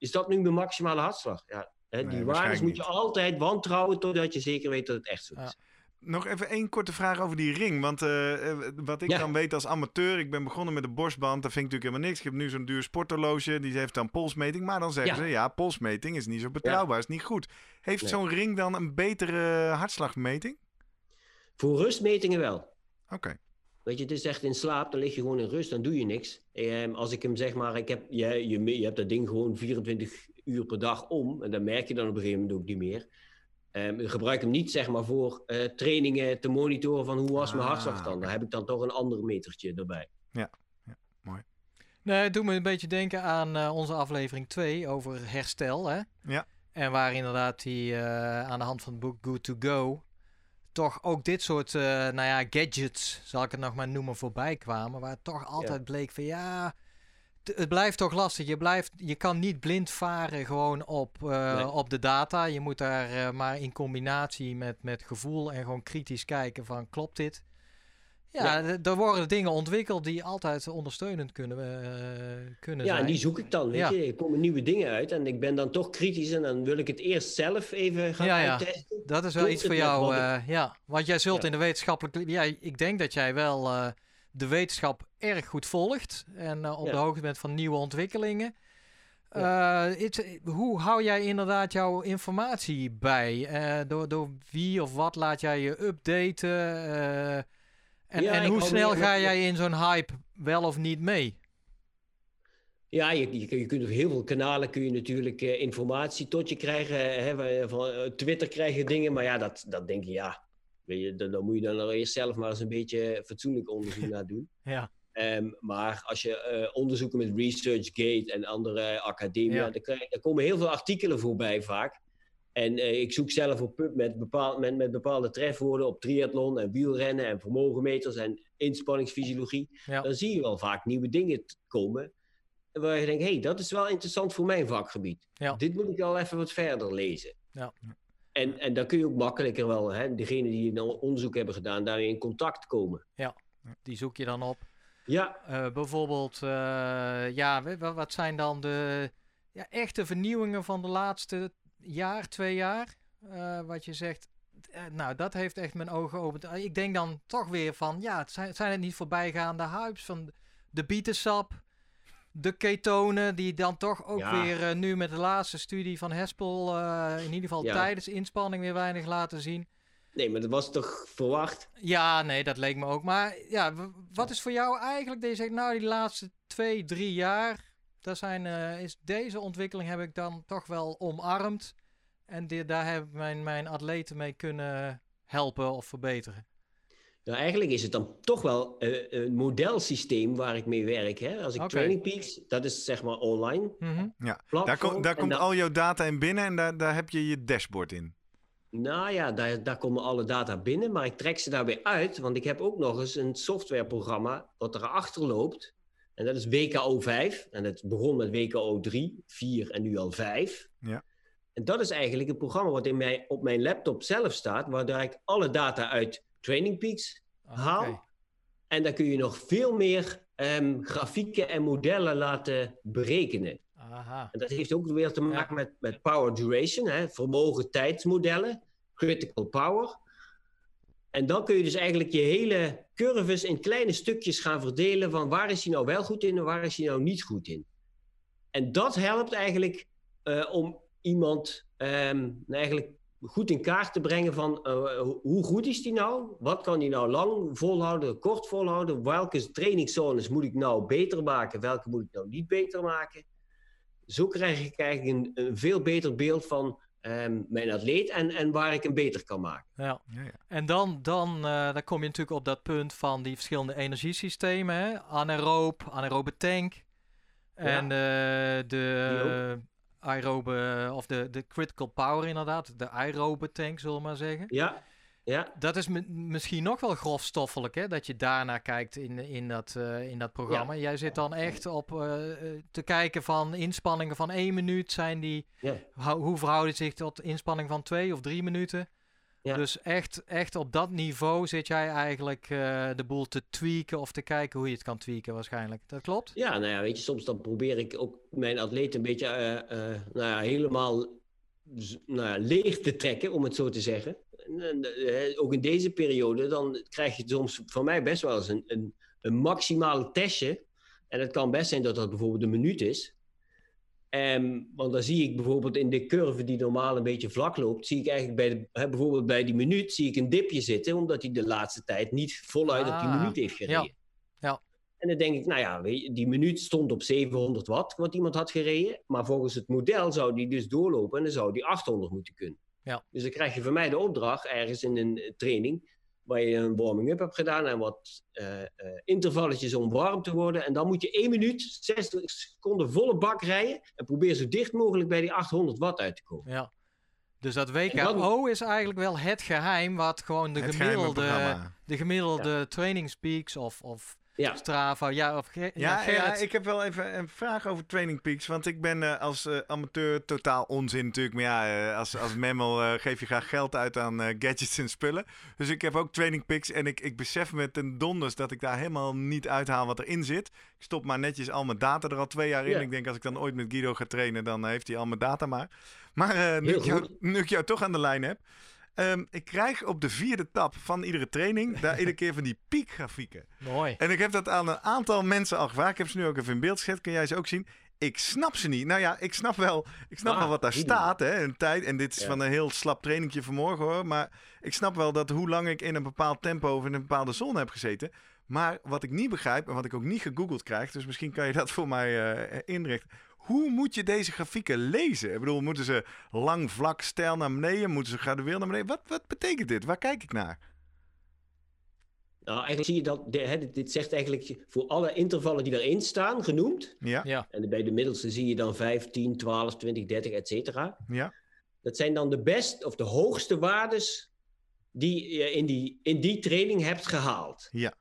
is dat nu mijn maximale hartslag? Ja, hè, die waardes moet je altijd wantrouwen totdat je zeker weet dat het echt zo is. Nog even één korte vraag over die ring. Want uh, wat ik dan weet als amateur, ik ben begonnen met de borstband. Dat vind ik natuurlijk helemaal niks. Ik heb nu zo'n duur sporthorloge, die heeft dan polsmeting. Maar dan zeggen ze, ja, polsmeting is niet zo betrouwbaar, is niet goed. Heeft zo'n ring dan een betere hartslagmeting? Voor rustmetingen wel. Oké. Weet je, het is echt in slaap, dan lig je gewoon in rust, dan doe je niks. Eh, als ik hem zeg maar, ik heb, je, je, je hebt dat ding gewoon 24 uur per dag om. En dan merk je dan op een gegeven moment ook niet meer. Um, gebruik hem niet zeg maar voor uh, trainingen te monitoren van hoe was mijn ah, hartslag dan. Daar heb ik dan toch een ander metertje erbij. Ja, ja mooi. Nee, het doet me een beetje denken aan uh, onze aflevering 2 over herstel. Hè? Ja. En waar inderdaad die uh, aan de hand van het boek Good to Go toch ook dit soort, uh, nou ja, gadgets, zal ik het nog maar noemen, voorbij kwamen. Waar toch altijd bleek van ja, het blijft toch lastig. Je, blijft, je kan niet blind varen gewoon op, uh, op de data. Je moet daar uh, maar in combinatie met, met gevoel en gewoon kritisch kijken van klopt dit? Ja, ja. er worden dingen ontwikkeld die altijd ondersteunend kunnen, uh, kunnen ja, zijn. Ja, die zoek ik dan. Weet ja. je. Er komen nieuwe dingen uit en ik ben dan toch kritisch en dan wil ik het eerst zelf even gaan ja, uittesten. Dat is wel iets voor jou. Uh, ja, want jij zult in de wetenschappelijke... Ja, ik denk dat jij wel uh, de wetenschap erg goed volgt en op de hoogte bent van nieuwe ontwikkelingen. It, hoe hou jij inderdaad jouw informatie bij? door, door wie of wat laat jij je updaten? En, ja, en hoe snel ga jij in zo'n hype wel of niet mee? Ja, je, je, je kunt op heel veel kanalen kun je natuurlijk uh, informatie tot je krijgen. Hè, van uh, Twitter krijg je dingen, maar ja, dat, dat denk je, ja. Weet je, dan, dan moet je dan eerst zelf maar eens een beetje fatsoenlijk onderzoek (laughs) naar doen. Ja. Um, maar als je uh, onderzoeken met ResearchGate en andere academia, ja. dan, er komen heel veel artikelen voorbij vaak. En uh, ik zoek zelf op pub met, met, met, bepaalde trefwoorden op triathlon en wielrennen en vermogenmeters en inspanningsfysiologie. Ja. Dan zie je wel vaak nieuwe dingen komen. Waar je denkt, hé, hey, dat is wel interessant voor mijn vakgebied. Ja. Dit moet ik wel even wat verder lezen. Ja. En, en dan kun je ook makkelijker wel, hè, degene die een onderzoek hebben gedaan, daarmee in contact komen. Ja, die zoek je dan op. Ja. Uh, bijvoorbeeld, uh, ja, wat zijn dan de ja, echte vernieuwingen van de laatste jaar, twee jaar, uh, wat je zegt. Uh, nou, dat heeft echt mijn ogen geopend. Uh, ik denk dan toch weer van, ja, het zijn, zijn het niet voorbijgaande hypes van de bietensap, de ketonen, die dan toch ook ja. weer nu met de laatste studie van Hespel, in ieder geval ja. tijdens inspanning weer weinig laten zien. Nee, maar dat was toch verwacht? Ja, nee, dat leek me ook. Maar ja, wat is voor jou eigenlijk, deze zegt, nou, die laatste twee, drie jaar, daar zijn, uh, is deze ontwikkeling heb ik dan toch wel omarmd. En die, daar hebben mijn, mijn atleten mee kunnen helpen of verbeteren. Nou, eigenlijk is het dan toch wel uh, een modelsysteem waar ik mee werk. Hè? Als ik okay. Training Peaks, dat is zeg maar online. Mm -hmm. Ja, daar, kom, daar komt al jouw data in binnen en daar, daar heb je je dashboard in. Nou ja, daar, daar komen alle data binnen, maar ik trek ze daar weer uit. Want ik heb ook nog eens een softwareprogramma wat erachter loopt. En dat is WKO 5. En het begon met WKO 3, 4 en nu al 5. Ja. En dat is eigenlijk een programma wat in mij, op mijn laptop zelf staat, waar ik alle data uit Training Peaks Ah, haal. En dan kun je nog veel meer ehm, grafieken en modellen laten berekenen. Aha. En dat heeft ook weer te maken met, met power duration, hè, vermogen tijdsmodellen, critical power. En dan kun je dus eigenlijk je hele curves in kleine stukjes gaan verdelen van waar is hij nou wel goed in en waar is hij nou niet goed in. En dat helpt eigenlijk eh, om iemand ehm, eigenlijk goed in kaart te brengen van eh, ho- hoe goed is die nou? Wat kan hij nou lang volhouden, kort volhouden? Welke trainingszones moet ik nou beter maken? Welke moet ik nou niet beter maken? Zo krijg ik eigenlijk een veel beter beeld van ehm, mijn atleet en, en waar ik hem beter kan maken. Ja. Ja, ja. En dan, dan, eh, dan kom je natuurlijk op dat punt van die verschillende energiesystemen. Hè? Anaeroop, anaerobe tank. En eh, de aerobe, of de, de critical power inderdaad. De aerobe tank, zullen we maar zeggen. Ja, ja, Dat is mi- misschien nog wel grofstoffelijk, hè? Dat je daarnaar kijkt in, in, dat, eh, in dat programma. Jij zit dan echt op eh, eh, te kijken van inspanningen van één minuut. Zijn die, ja. hoe verhouden zich tot inspanning van twee of drie minuten? Ja. Dus echt, echt op dat niveau zit jij eigenlijk de boel te tweaken of te kijken hoe je het kan tweaken waarschijnlijk. Dat klopt? Ja, nou ja, weet je, soms dan probeer ik ook mijn atleet een beetje nou ja, helemaal nou ja, leeg te trekken, om het zo te zeggen. En, en, ook in deze periode, dan krijg je soms van mij best wel eens een, een, een maximale testje. En het kan best zijn dat dat bijvoorbeeld een minuut is. Ehm, want dan zie ik bijvoorbeeld in de curve die normaal een beetje vlak loopt, zie ik eigenlijk bij de, bijvoorbeeld bij die minuut zie ik een dipje zitten, omdat hij de laatste tijd niet voluit op die Ah, minuut heeft gereden. ja, ja. En dan denk ik, nou ja, die minuut stond op 700 watt, wat iemand had gereden. Maar volgens het model zou die dus doorlopen en dan zou die 800 moeten kunnen. Ja. Dus dan krijg je van mij de opdracht ergens in een eh, training, waar je een warming-up hebt gedaan en wat eh, eh, intervalletjes om warm te worden. En dan moet je 1 minuut, 60 seconden volle bak rijden en probeer zo dicht mogelijk bij die 800 watt uit te komen. Ja. Dus dat dan- WKO is eigenlijk wel het geheim wat gewoon de gemiddelde, de gemiddelde trainingspeaks of, of Ja, Strava, ja, of Ge- ja, Ja, ik heb wel even een vraag over Training Peaks. Want ik ben eh, als eh, amateur totaal onzin natuurlijk. Maar ja, eh, als, als memmel eh, geef je graag geld uit aan gadgets en spullen. Dus ik heb ook Training Peaks. En ik, ik besef met ten donders dat ik daar helemaal niet uithaal wat erin zit. Ik stop maar netjes al mijn data er al twee jaar in. Ja. Ik denk als ik dan ooit met Guido ga trainen, dan heeft hij al mijn data maar. Maar eh, nu, ik jou, nu ik jou toch aan de lijn heb. Ehm, ik krijg op de vierde tap van iedere training daar iedere keer van die piekgrafieken. (laughs) Mooi. En ik heb dat aan een aantal mensen al gevraagd. Ik heb ze nu ook even in beeld gezet. Kun jij ze ook zien? Ik snap ze niet. Nou ja, ik snap wel, ik snap Ah, wel wat daar staat. Hè, een tijd. En dit is Ja. van een heel slap trainingje vanmorgen hoor. Maar ik snap wel dat hoe lang ik in een bepaald tempo of in een bepaalde zone heb gezeten. Maar wat ik niet begrijp en wat ik ook niet gegoogeld krijg. Dus misschien kan je dat voor mij eh, inrichten. Hoe moet je deze grafieken lezen? Ik bedoel, moeten ze lang, vlak, stijl naar beneden? Moeten ze gradueel naar beneden? Wat, wat betekent dit? Waar kijk ik naar? nou eigenlijk zie je dat, de- hè, dit, zegt eigenlijk voor alle intervallen die erin staan, genoemd. Ja, Ja, En bij de middelste zie je dan 5, 10, 12, 20, 30, et cetera. ja, Dat zijn dan de best of de hoogste waardes die je in die, in die training hebt gehaald. ja.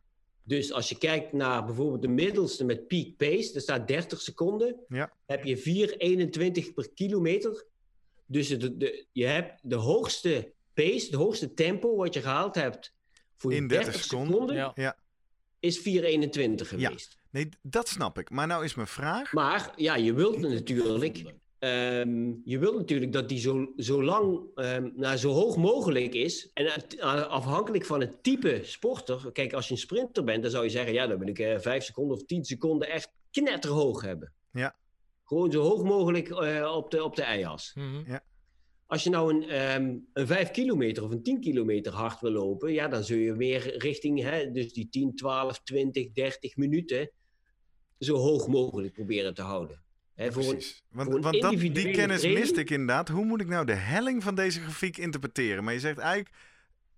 Dus als je kijkt naar bijvoorbeeld de middelste met peak pace, daar staat 30 seconden, Ja. heb je 4,21 per kilometer. Dus de, de, je hebt de hoogste pace, de hoogste tempo wat je gehaald hebt voor In 30, 30 seconden, seconden. ja. Ja. is 4,21 geweest. Nee, dat snap ik. Maar nou is mijn vraag. Maar ja, je wilt natuurlijk, ehm, je wilt natuurlijk dat die zo, zo lang, ehm, nou, zo hoog mogelijk is. En eh, afhankelijk van het type sporter. Kijk, als je een sprinter bent, dan zou je zeggen: ja, dan wil ik eh 5 seconden of 10 seconden echt knetterhoog hebben. Ja. Gewoon zo hoog mogelijk eh, op, de, op de ijas. Mhm. Als je nou een, ehm, een 5 kilometer of een 10 kilometer hard wil lopen, ja, dan zul je weer richting hè, dus die 10, 12, 20, 30 minuten zo hoog mogelijk proberen te houden. Voor Precies. Want, een want dat, die kennis training- miste ik inderdaad. Hoe moet ik nou de helling van deze grafiek interpreteren? Maar je zegt eigenlijk,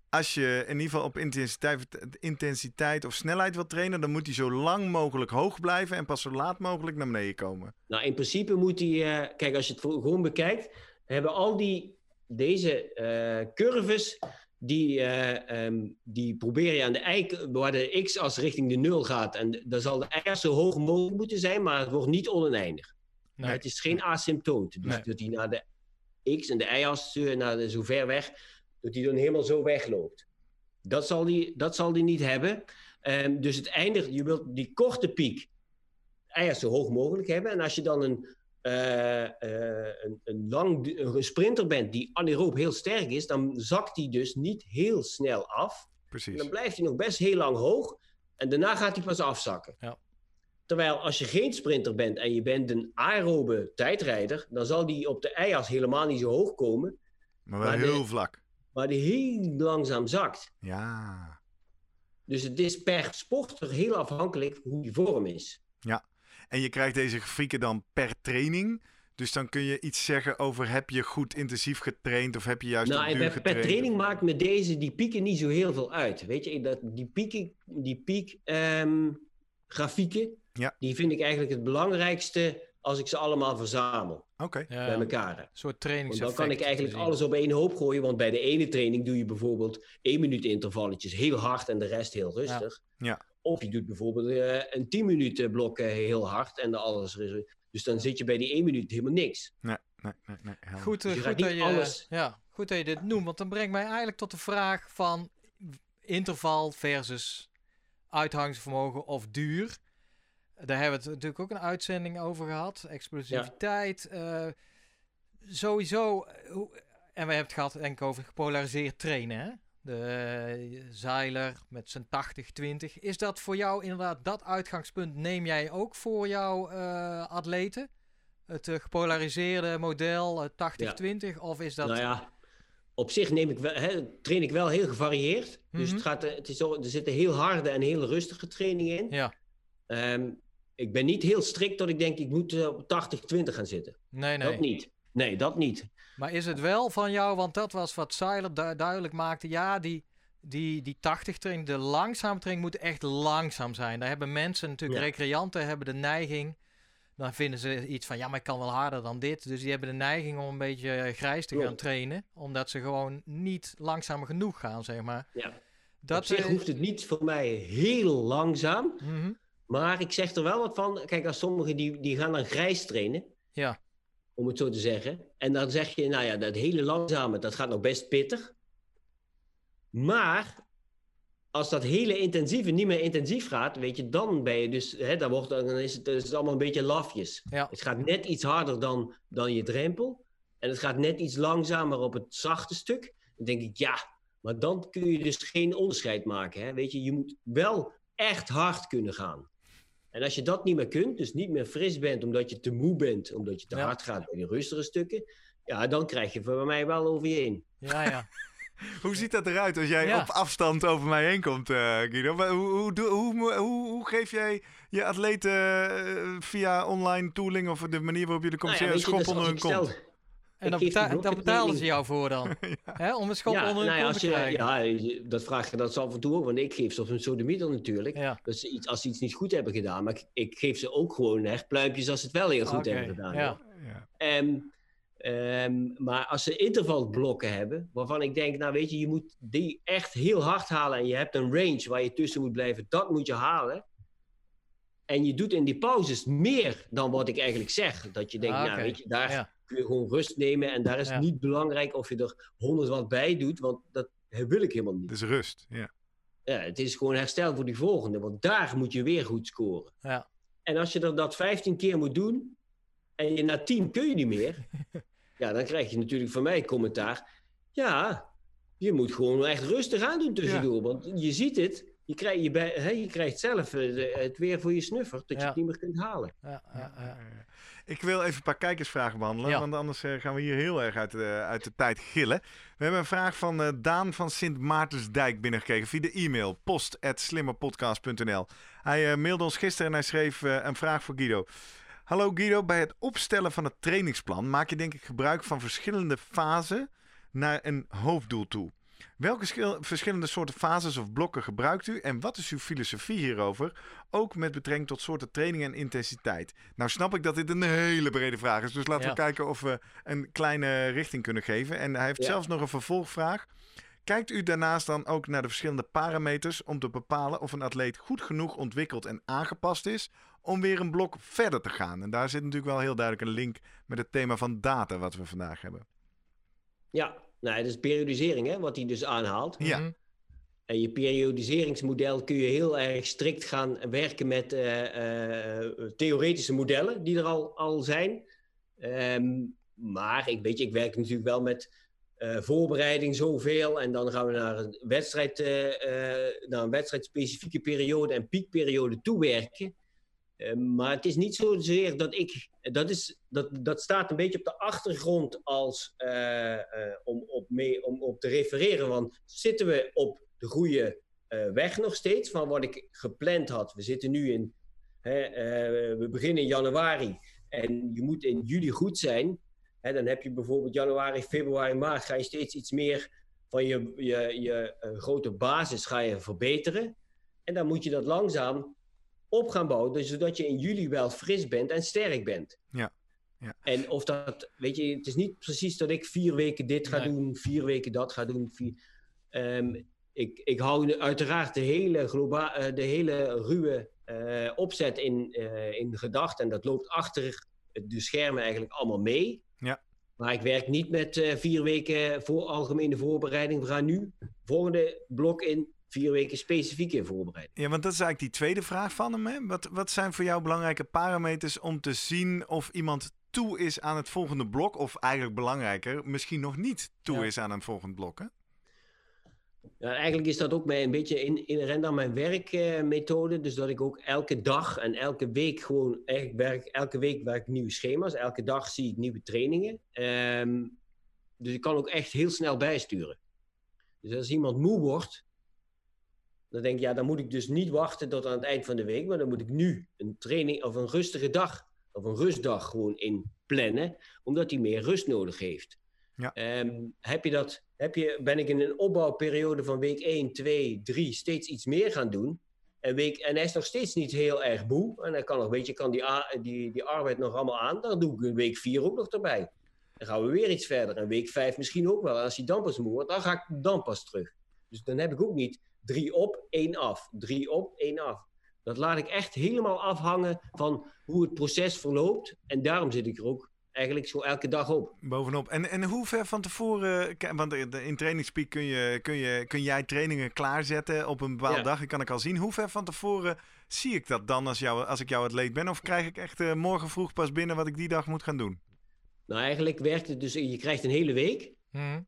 als je in ieder geval op intensiteit, intensiteit of snelheid wil trainen, dan moet hij zo lang mogelijk hoog blijven en pas zo laat mogelijk naar beneden komen. Nou, in principe moet die, eh, kijk, als je het gewoon bekijkt, hebben al die, deze eh, curves, die, eh, ehm, die probeer je aan de eik, waar de x-as richting de nul gaat. En dan zal de y-as zo hoog mogelijk moeten zijn, maar het wordt niet oneindig. Nee. Het is geen asymptoot. Dus Nee. dat hij naar de x en de y-as, eh, naar de, zo ver weg, dat hij dan helemaal zo wegloopt. Dat zal die, dat zal die niet hebben. Ehm, dus het eindigt, je wilt die korte piek eigenlijk zo hoog mogelijk hebben. En als je dan een, uh, een, een, lang, een sprinter bent die anaeroop heel sterk is, dan zakt die dus niet heel snel af. Precies. En dan blijft hij nog best heel lang hoog. En daarna gaat hij pas afzakken. Ja. Terwijl als je geen sprinter bent en je bent een aerobe tijdrijder, dan zal die op de ijs helemaal niet zo hoog komen. Maar wel heel vlak. Maar die heel langzaam zakt. Ja. Dus het is per sporter heel afhankelijk hoe die vorm is. Ja, en je krijgt deze grafieken dan per training. Dus dan kun je iets zeggen over heb je goed intensief getraind of heb je juist nou, duur per, training maakt me deze, die pieken niet zo heel veel uit. Weet je, dat, die pieken, die piek ehm, grafieken, ja. die vind ik eigenlijk het belangrijkste als ik ze allemaal verzamel. Oké. Bij elkaar. Een soort training. dan kan ik eigenlijk alles op één hoop gooien. Want bij de ene training doe je bijvoorbeeld één minuut intervalletjes heel hard en de rest heel rustig. Ja. ja. Of je doet bijvoorbeeld uh, een 10 minuten blok heel hard en de alles. Dus dan zit je bij die 1 minuut helemaal niks. Nee, nee, nee. nee goed, dus goed, dat je, alles... ja, goed dat je dit noemt. Want dan brengt mij eigenlijk tot de vraag van interval versus uithoudingsvermogen of duur. Daar hebben we het natuurlijk ook een uitzending over gehad. Explosiviteit. Ja. Uh, sowieso. Hoe, en we hebben het gehad denk ik over gepolariseerd trainen. Hè? De uh, Zeiler met zijn 80-20. Is dat voor jou inderdaad dat uitgangspunt? Neem jij ook voor jouw uh, atleten? Het gepolariseerde model 80-20? Ja. Of is dat. Nou ja, op zich neem ik wel, hè, train ik wel heel gevarieerd. Mm -hmm. Dus het gaat, het is zo, er zitten heel harde en heel rustige trainingen in. Ja. Um, ik ben niet heel strikt dat ik denk ik moet op 80-20 gaan zitten. Nee, nee. Dat niet. Nee, dat niet. Maar is het wel van jou, want dat was wat Seiler du duidelijk maakte. Ja, die, die, die 80 training, de langzame training moet echt langzaam zijn. Daar hebben mensen natuurlijk, ja. recreanten hebben de neiging. Dan vinden ze iets van, ja, maar ik kan wel harder dan dit. Dus die hebben de neiging om een beetje grijs te gaan trainen. Omdat ze gewoon niet langzaam genoeg gaan, zeg maar. Ja. Dat, Op zich uh, hoeft het niet voor mij heel langzaam. Mm -hmm. Maar ik zeg er wel wat van. Kijk, als sommigen die, die gaan dan grijs trainen. Ja. Om het zo te zeggen. En dan zeg je, nou ja, dat hele langzame, dat gaat nog best pittig. Maar als dat hele intensieve niet meer intensief gaat, weet je, dan ben je dus, hè, dan, wordt, dan is het, is het allemaal een beetje lafjes. Ja. Het gaat net iets harder dan, dan je drempel. En het gaat net iets langzamer op het zachte stuk. Dan denk ik, ja, maar dan kun je dus geen onderscheid maken. Hè? Weet je, je moet wel echt hard kunnen gaan. En als je dat niet meer kunt, dus niet meer fris bent omdat je te moe bent, omdat je te Ja. hard gaat bij die rustige stukken, ja, dan krijg je voor mij wel over je heen. Ja, ja. (laughs) Hoe ziet dat eruit als jij Ja. op afstand over mij heen komt, eh, Guido? Hoe, hoe, hoe, hoe, geef jij je atleten eh, via online tooling of de manier waarop jullie Nou ja, een dus schop onder als hun kont? En dan, beta- dan betalen ze jou voor dan. (laughs) Hè? Om een schop ja, onder nou ja, als te je, krijgen. ja, dat vraag je dat ze af en toe want ik geef ze op een sodemieter natuurlijk. Ja. Dus iets, als ze iets niet goed hebben gedaan, maar ik, ik geef ze ook gewoon echt pluimpjes als ze het wel heel goed hebben gedaan. ja. Ja. Ehm, ehm, maar als ze intervalblokken hebben, waarvan ik denk, nou weet je, je moet die echt heel hard halen en je hebt een range waar je tussen moet blijven, dat moet je halen. En je doet in die pauzes meer dan wat ik eigenlijk zeg. Dat je denkt, Ah, nou weet je, daar Ja. Kun je gewoon rust nemen en daar is Ja. het niet belangrijk of je er 100 wat bij doet, want dat wil ik helemaal niet. Dus rust, ja. Ja, het is gewoon herstel voor die volgende, want daar moet je weer goed scoren. Ja. En als je er dat 15 keer moet doen en je na 10 kun je niet meer, (laughs) ja, dan krijg je natuurlijk van mij commentaar. Ja, je moet gewoon echt rustig aan doen tussendoor, want je ziet het. Je krijgt, je bij, hè, je krijgt zelf eh, het weer voor je snuffer, dat je het niet meer kunt halen. Ja, ja, ja. Ik wil even een paar kijkersvragen behandelen, Ja. want anders eh, gaan we hier heel erg uit de, uit de tijd gillen. We hebben een vraag van eh, Daan van Sint Maartensdijk binnengekregen via de e-mail post.slimmerpodcast.nl. Hij eh, mailde ons gisteren en hij schreef eh, een vraag voor Guido. Hallo Guido, bij het opstellen van het trainingsplan maak je denk ik gebruik van verschillende fasen naar een hoofddoel toe. Welke schil- verschillende soorten fases of blokken gebruikt u en wat is uw filosofie hierover? Ook met betrekking tot soorten training en intensiteit. Nou snap ik dat dit een hele brede vraag is, dus laten Ja. we kijken of we een kleine richting kunnen geven. En hij heeft Ja. zelfs nog een vervolgvraag. Kijkt u daarnaast dan ook naar de verschillende parameters om te bepalen of een atleet goed genoeg ontwikkeld en aangepast is om weer een blok verder te gaan? En daar zit natuurlijk wel heel duidelijk een link met het thema van data wat we vandaag hebben. Ja, nou, dat is periodisering, hè, wat hij dus aanhaalt. Ja. Mhm. En je periodiseringsmodel kun je heel erg strikt gaan werken met theoretische modellen die er al, al zijn. Ehm, maar ik, weet je, ik werk natuurlijk wel met uh, voorbereiding zoveel. En dan gaan we naar een, wedstrijd, uh, naar een wedstrijdspecifieke periode en piekperiode toewerken. Maar het is niet zozeer dat ik. Dat, is, dat, dat staat een beetje op de achtergrond als, om, op mee, om op te refereren. Want zitten we op de goede weg nog steeds van wat ik gepland had? We zitten nu in. Hè, we beginnen in januari. En je moet in juli goed zijn dan heb je bijvoorbeeld januari, februari, maart ga je steeds iets meer van je, je, je grote basis ga je verbeteren. En dan moet je dat langzaam op gaan bouwen, dus zodat je in juli wel fris bent en sterk bent. Ja. ja. En of dat, weet je, het is niet precies dat ik vier weken dit ga doen, vier weken dat ga doen. Vier, um, ik, ik hou uiteraard de hele, globa uh, de hele ruwe uh, opzet in, in gedachten. En dat loopt achter de schermen eigenlijk allemaal mee. Ja. Maar ik werk niet met uh, vier weken voor algemene voorbereiding. We gaan nu volgende blok in vier weken specifieke voorbereiding. Ja, want dat is eigenlijk die tweede vraag van hem. Hè? Wat, wat zijn voor jou belangrijke parameters om te zien of iemand toe is aan het volgende blok? Of eigenlijk belangrijker, misschien nog niet toe ja. is aan een volgend blok? Hè? Ja, eigenlijk is dat ook een beetje in, inherent aan mijn werkmethode. Uh, dus dat ik ook elke dag en elke week gewoon eigenlijk werk. Elke week werk ik nieuwe schema's. Elke dag zie ik nieuwe trainingen. Um, dus ik kan ook echt heel snel bijsturen. Dus als iemand moe wordt, dan denk ik, ja, dan moet ik dus niet wachten tot aan het eind van de week. Maar dan moet ik nu een training of een rustige dag of een rustdag gewoon in plannen. Omdat hij meer rust nodig heeft. Ja. Um, heb je dat heb je, ben ik in een opbouwperiode van week 1, 2, 3 steeds iets meer gaan doen. En, week, en hij is nog steeds niet heel erg moe. En hij kan nog, weet je, kan die, die, die arbeid nog allemaal aan. Dan doe ik een week 4 ook nog erbij. Dan gaan we weer iets verder. En week 5 misschien ook wel. En als hij dan pas moe wordt, dan ga ik dan pas terug. Dus dan heb ik ook niet 3 op, 1 af. 3 op, 1 af. Dat laat ik echt helemaal afhangen van hoe het proces verloopt. En daarom zit ik er ook eigenlijk zo elke dag op. Bovenop. En, en hoe ver van tevoren, want in trainingspeak kun, je, kun, je, kun jij trainingen klaarzetten op een bepaalde dag. Dat kan ik al zien. Hoe ver van tevoren zie ik dat dan als, jou, als ik jou het leed ben? Of krijg ik echt uh, morgen vroeg pas binnen wat ik die dag moet gaan doen? Nou, eigenlijk werkt het dus, je krijgt een hele week. Hmm.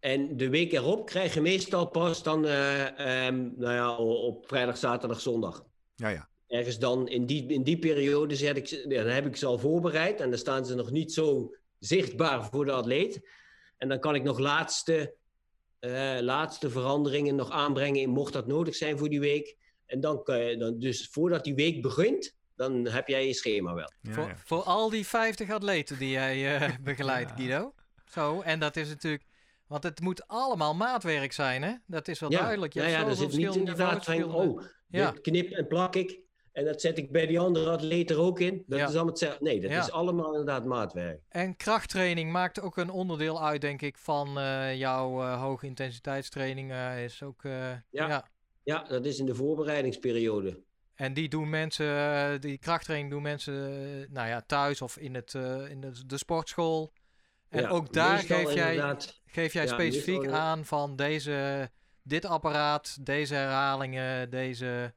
En de week erop krijg je meestal pas dan, uh, um, nou ja, op vrijdag, zaterdag, zondag. Ja, ja ergens dan in die, in die periode zet ik, dan heb ik ze al voorbereid en dan staan ze nog niet zo zichtbaar voor de atleet. En dan kan ik nog laatste, uh, laatste veranderingen nog aanbrengen, mocht dat nodig zijn voor die week. En dan kan je, dan, dus voordat die week begint, dan heb jij je schema wel. Ja, voor, ja. voor al die 50 atleten die jij uh, begeleidt, Guido. Zo, en dat is natuurlijk. Want het moet allemaal maatwerk zijn, hè? Dat is wel duidelijk. Je ja, ja, er zit niet inderdaad van, oh, ja. knip en plak ik. En dat zet ik bij die andere atleet er ook in. Dat is allemaal hetzelfde. Nee, dat is allemaal inderdaad maatwerk. En krachttraining maakt ook een onderdeel uit, denk ik, van uh, jouw uh, hoge intensiteitstraining. Uh, is ook, ja. ja. Ja. dat is in de voorbereidingsperiode. En die doen mensen, die krachttraining doen mensen, nou ja, thuis of in, het, in de, de sportschool. En ook daar geef jij, geef jij specifiek aan van deze, dit apparaat, deze herhalingen, deze...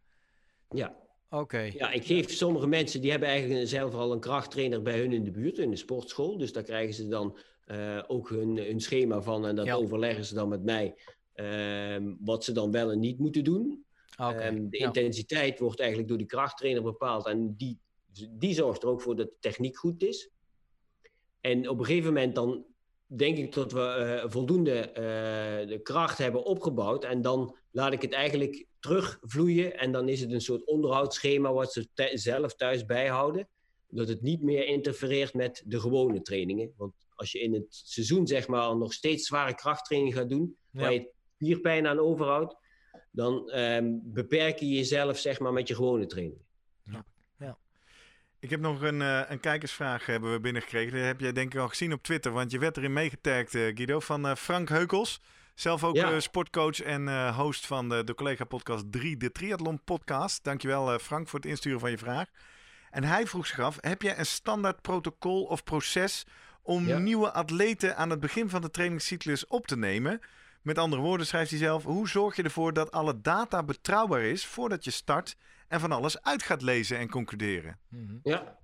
Ja, Oké. Ja, ik geef sommige mensen die hebben eigenlijk zelf al een krachttrainer bij hun in de buurt, in de sportschool. Dus daar krijgen ze dan uh, ook hun, hun schema van en dat ja. overleggen ze dan met mij. Um, wat ze dan wel en niet moeten doen. Okay. Um, de ja. intensiteit wordt eigenlijk door die krachttrainer bepaald en die, die zorgt er ook voor dat de techniek goed is. En op een gegeven moment dan denk ik dat we uh, voldoende uh, de kracht hebben opgebouwd. En dan laat ik het eigenlijk terugvloeien. En dan is het een soort onderhoudsschema wat ze zelf thuis bijhouden. Dat het niet meer interfereert met de gewone trainingen. Want als je in het seizoen zeg maar nog steeds zware krachttraining gaat doen, ja. waar je spierpijn aan overhoudt, dan um, beperk je jezelf zeg maar met je gewone trainingen. Ik heb nog een, uh, een kijkersvraag hebben we binnengekregen. Dat heb jij denk ik al gezien op Twitter, want je werd erin meegetagd, uh, Guido, van uh, Frank Heukels. Zelf ook ja. sportcoach en host van de, de collega-podcast 3, de Triathlon Podcast. Dankjewel Frank voor het insturen van je vraag. En hij vroeg zich af, heb jij een standaard protocol of proces om ja. nieuwe atleten aan het begin van de trainingscyclus op te nemen? Met andere woorden schrijft hij zelf: hoe zorg je ervoor dat alle data betrouwbaar is voordat je start en van alles uit gaat lezen en concluderen? Mhm. Ja.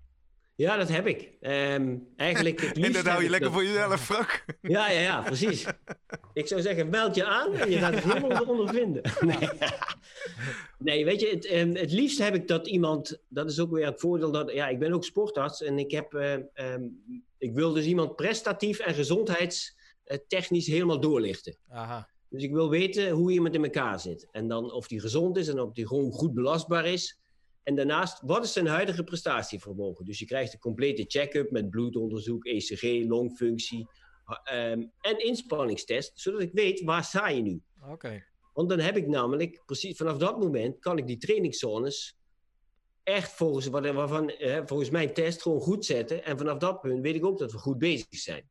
Ja, dat heb ik. Ehm, eigenlijk het En dat hou je lekker dat- voor jezelf, Frank. (laughs) Ja, ja, ja, precies. Ik zou zeggen, meld je aan en je gaat het helemaal (laughs) ondervinden. (laughs) Nee. nee, weet je, het, ehm, het liefst heb ik dat iemand... Dat is ook weer het voordeel dat... Ja, ik ben ook sportarts en ik heb... eh, ehm, ik wil dus iemand prestatief en gezondheidstechnisch helemaal doorlichten. Aha. Dus ik wil weten hoe iemand in elkaar zit. En dan of die gezond is en of die gewoon goed belastbaar is. En daarnaast, wat is zijn huidige prestatievermogen? Dus je krijgt een complete check-up met bloedonderzoek, ECG, longfunctie ehm, en inspanningstest. Zodat ik weet, waar sta je nu? Oké. Want dan heb ik namelijk, precies vanaf dat moment, kan ik die trainingszones echt volgens, waarvan, eh, volgens mijn test gewoon goed zetten. En vanaf dat punt weet ik ook dat we goed bezig zijn.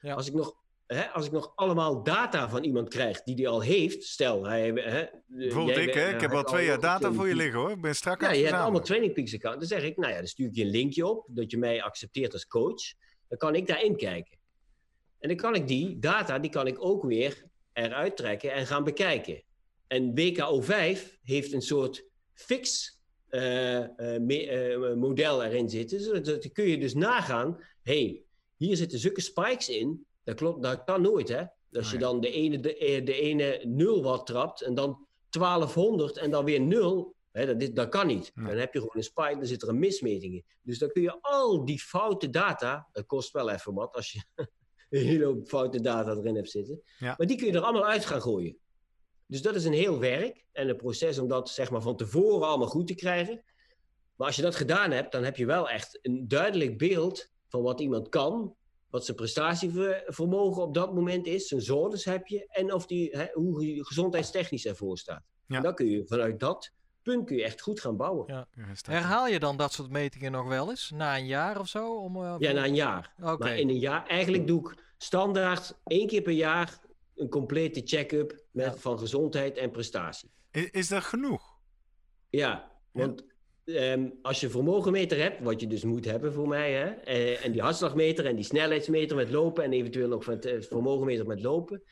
Ja. Als, ik nog, hè, als ik nog allemaal data van iemand krijg die die al heeft, stel... Hij, hè, Bijvoorbeeld jij ik, hè? Ik eh, heb al twee jaar data voor je liggen, hoor. Ik ben strak Ja, aan je hebt allemaal. Training Peaks account. Dan zeg ik, nou ja, dan stuur ik je een linkje op, dat je mij accepteert als coach. Dan kan ik daarin kijken. En dan kan ik die data, die kan ik ook weer eruit trekken en gaan bekijken. En WKO5 heeft een soort fix eh, eh, me- eh, model erin zitten. Zodat dat kun je dus nagaan, hey, hier zitten zulke spikes in. Dat klopt, dat kan nooit, hè? Als je dan de ene, de, eh, de ene 0 wat trapt en dan 1200 en dan weer 0, hè, dat, is- dat kan niet. Dan heb je gewoon een spike, dan zit er een mismeting in. Dus dan kun je al die foute data, dat kost wel even wat als je (laughs) een hele hoop foute data erin hebt zitten, Ja. maar die kun je er allemaal uit gaan gooien. Dus dat is een heel werk en een proces om dat zeg maar, van tevoren allemaal goed te krijgen. Maar als je dat gedaan hebt, dan heb je wel echt een duidelijk beeld van wat iemand kan, wat zijn prestatievermogen op dat moment is, zijn zones heb je en of die, hè, hoe hij gezondheidstechnisch ervoor staat. Ja. En dan kun je vanuit dat punt kun je echt goed gaan bouwen. Ja. Herhaal je dan dat soort metingen nog wel eens? Na een jaar of zo? Om, eh, Ja, na een jaar. Oké. Maar in een jaar, eigenlijk doe ik standaard één keer per jaar een complete check-up met, Ja. van gezondheid en prestatie. Is, is dat genoeg? Ja, want ehm, als je vermogenmeter hebt, wat je dus moet hebben voor mij, hè, eh, en die hartslagmeter en die snelheidsmeter met lopen en eventueel nog het, het vermogenmeter met lopen.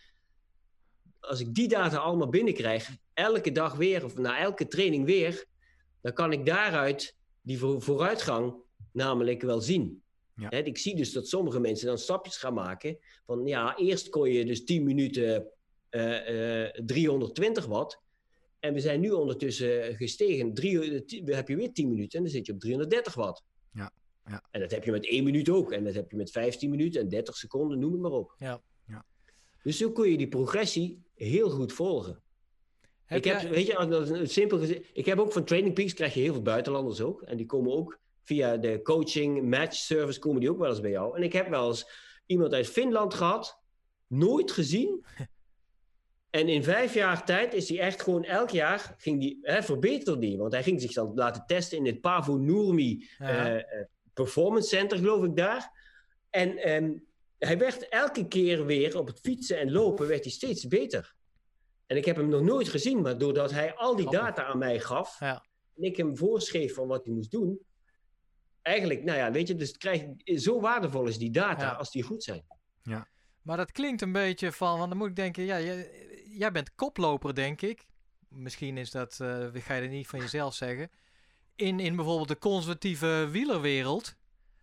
Als ik die data allemaal binnenkrijg, elke dag weer of na elke training weer, dan kan ik daaruit die voor- vooruitgang namelijk wel zien. Ja. Hè, ik zie dus dat sommige mensen dan stapjes gaan maken. Van ja, eerst kon je dus 10 minuten eh, eh, 320 watt. En we zijn nu ondertussen gestegen. Drie, eh, dan heb je weer 10 minuten en dan zit je op 330 watt. Ja, ja. En dat heb je met 1 minuut ook. En dat heb je met 15 minuten en 30 seconden, noem het maar op. Ja. Ja. Dus zo kun je die progressie heel goed volgen. Heb ik heb, jij- weet je, als- als een simpel gezegd, ik heb ook van Training Peaks krijg je heel veel buitenlanders ook. En die komen ook via de coaching, match service, komen die ook wel eens bij jou. En ik heb wel eens iemand uit Finland gehad, nooit gezien. (laughs) En in vijf jaar tijd is hij echt gewoon elk jaar, ging die, hè, verbeterde die. Want hij ging zich dan laten testen in het Pavo Nurmi Ja. eh, eh, Performance Center, geloof ik daar. En ehm, hij werd elke keer weer op het fietsen en lopen, werd hij steeds beter. En ik heb hem nog nooit gezien, maar doordat hij al die Grappig. data aan mij gaf, Ja. en ik hem voorschreef van wat hij moest doen, eigenlijk, nou ja, weet je, dus het krijgt, zo waardevol is die data Ja. als die goed zijn. Maar dat klinkt een beetje van, want dan moet ik denken, ja, jij, jij bent koploper, denk ik. Misschien is dat, eh ga je niet van jezelf zeggen. In, in bijvoorbeeld de conservatieve wielerwereld.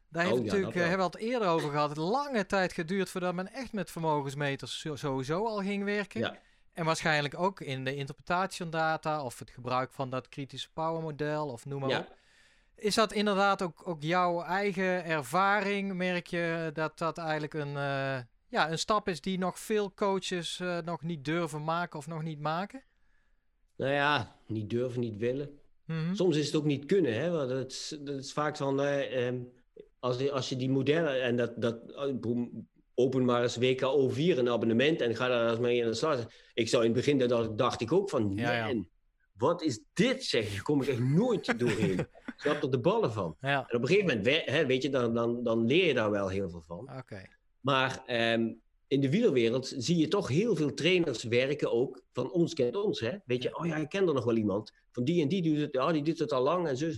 Daar heeft Oh, ja, natuurlijk, eh, hebben we het eerder over gehad, lange tijd geduurd voordat men echt met vermogensmeters sowieso al ging werken. Ja. En waarschijnlijk ook in de interpretatie van data of het gebruik van dat kritische power model of noem maar Ja. op. Is dat inderdaad ook, ook jouw eigen ervaring? Merk je dat dat eigenlijk een, eh, ja, een stap is die nog veel coaches eh, nog niet durven maken of nog niet maken? Nou ja, niet durven, niet willen. Mhm. Soms is het ook niet kunnen, hè? Want het is, dat is vaak van, eh, ehm, als, je, als je die modellen, en dat, dat boem, open maar eens WKO 4 een abonnement en ga daar eens mee aan de slag. Ik zou in het begin, dat dacht ik ook van, Ja, wat is dit zeg, hier kom ik echt nooit doorheen. (laughs) Ik snap er de ballen van. Ja, En op een gegeven moment, we- hè, weet je, dan, dan, dan leer je daar wel heel veel van. oké. Maar ehm, in de wielerwereld zie je toch heel veel trainers werken ook van ons kent ons. Hè? Weet je, oh ja, ik ken er nog wel iemand. Van die en die doet het, ja, die doet het al lang en zo.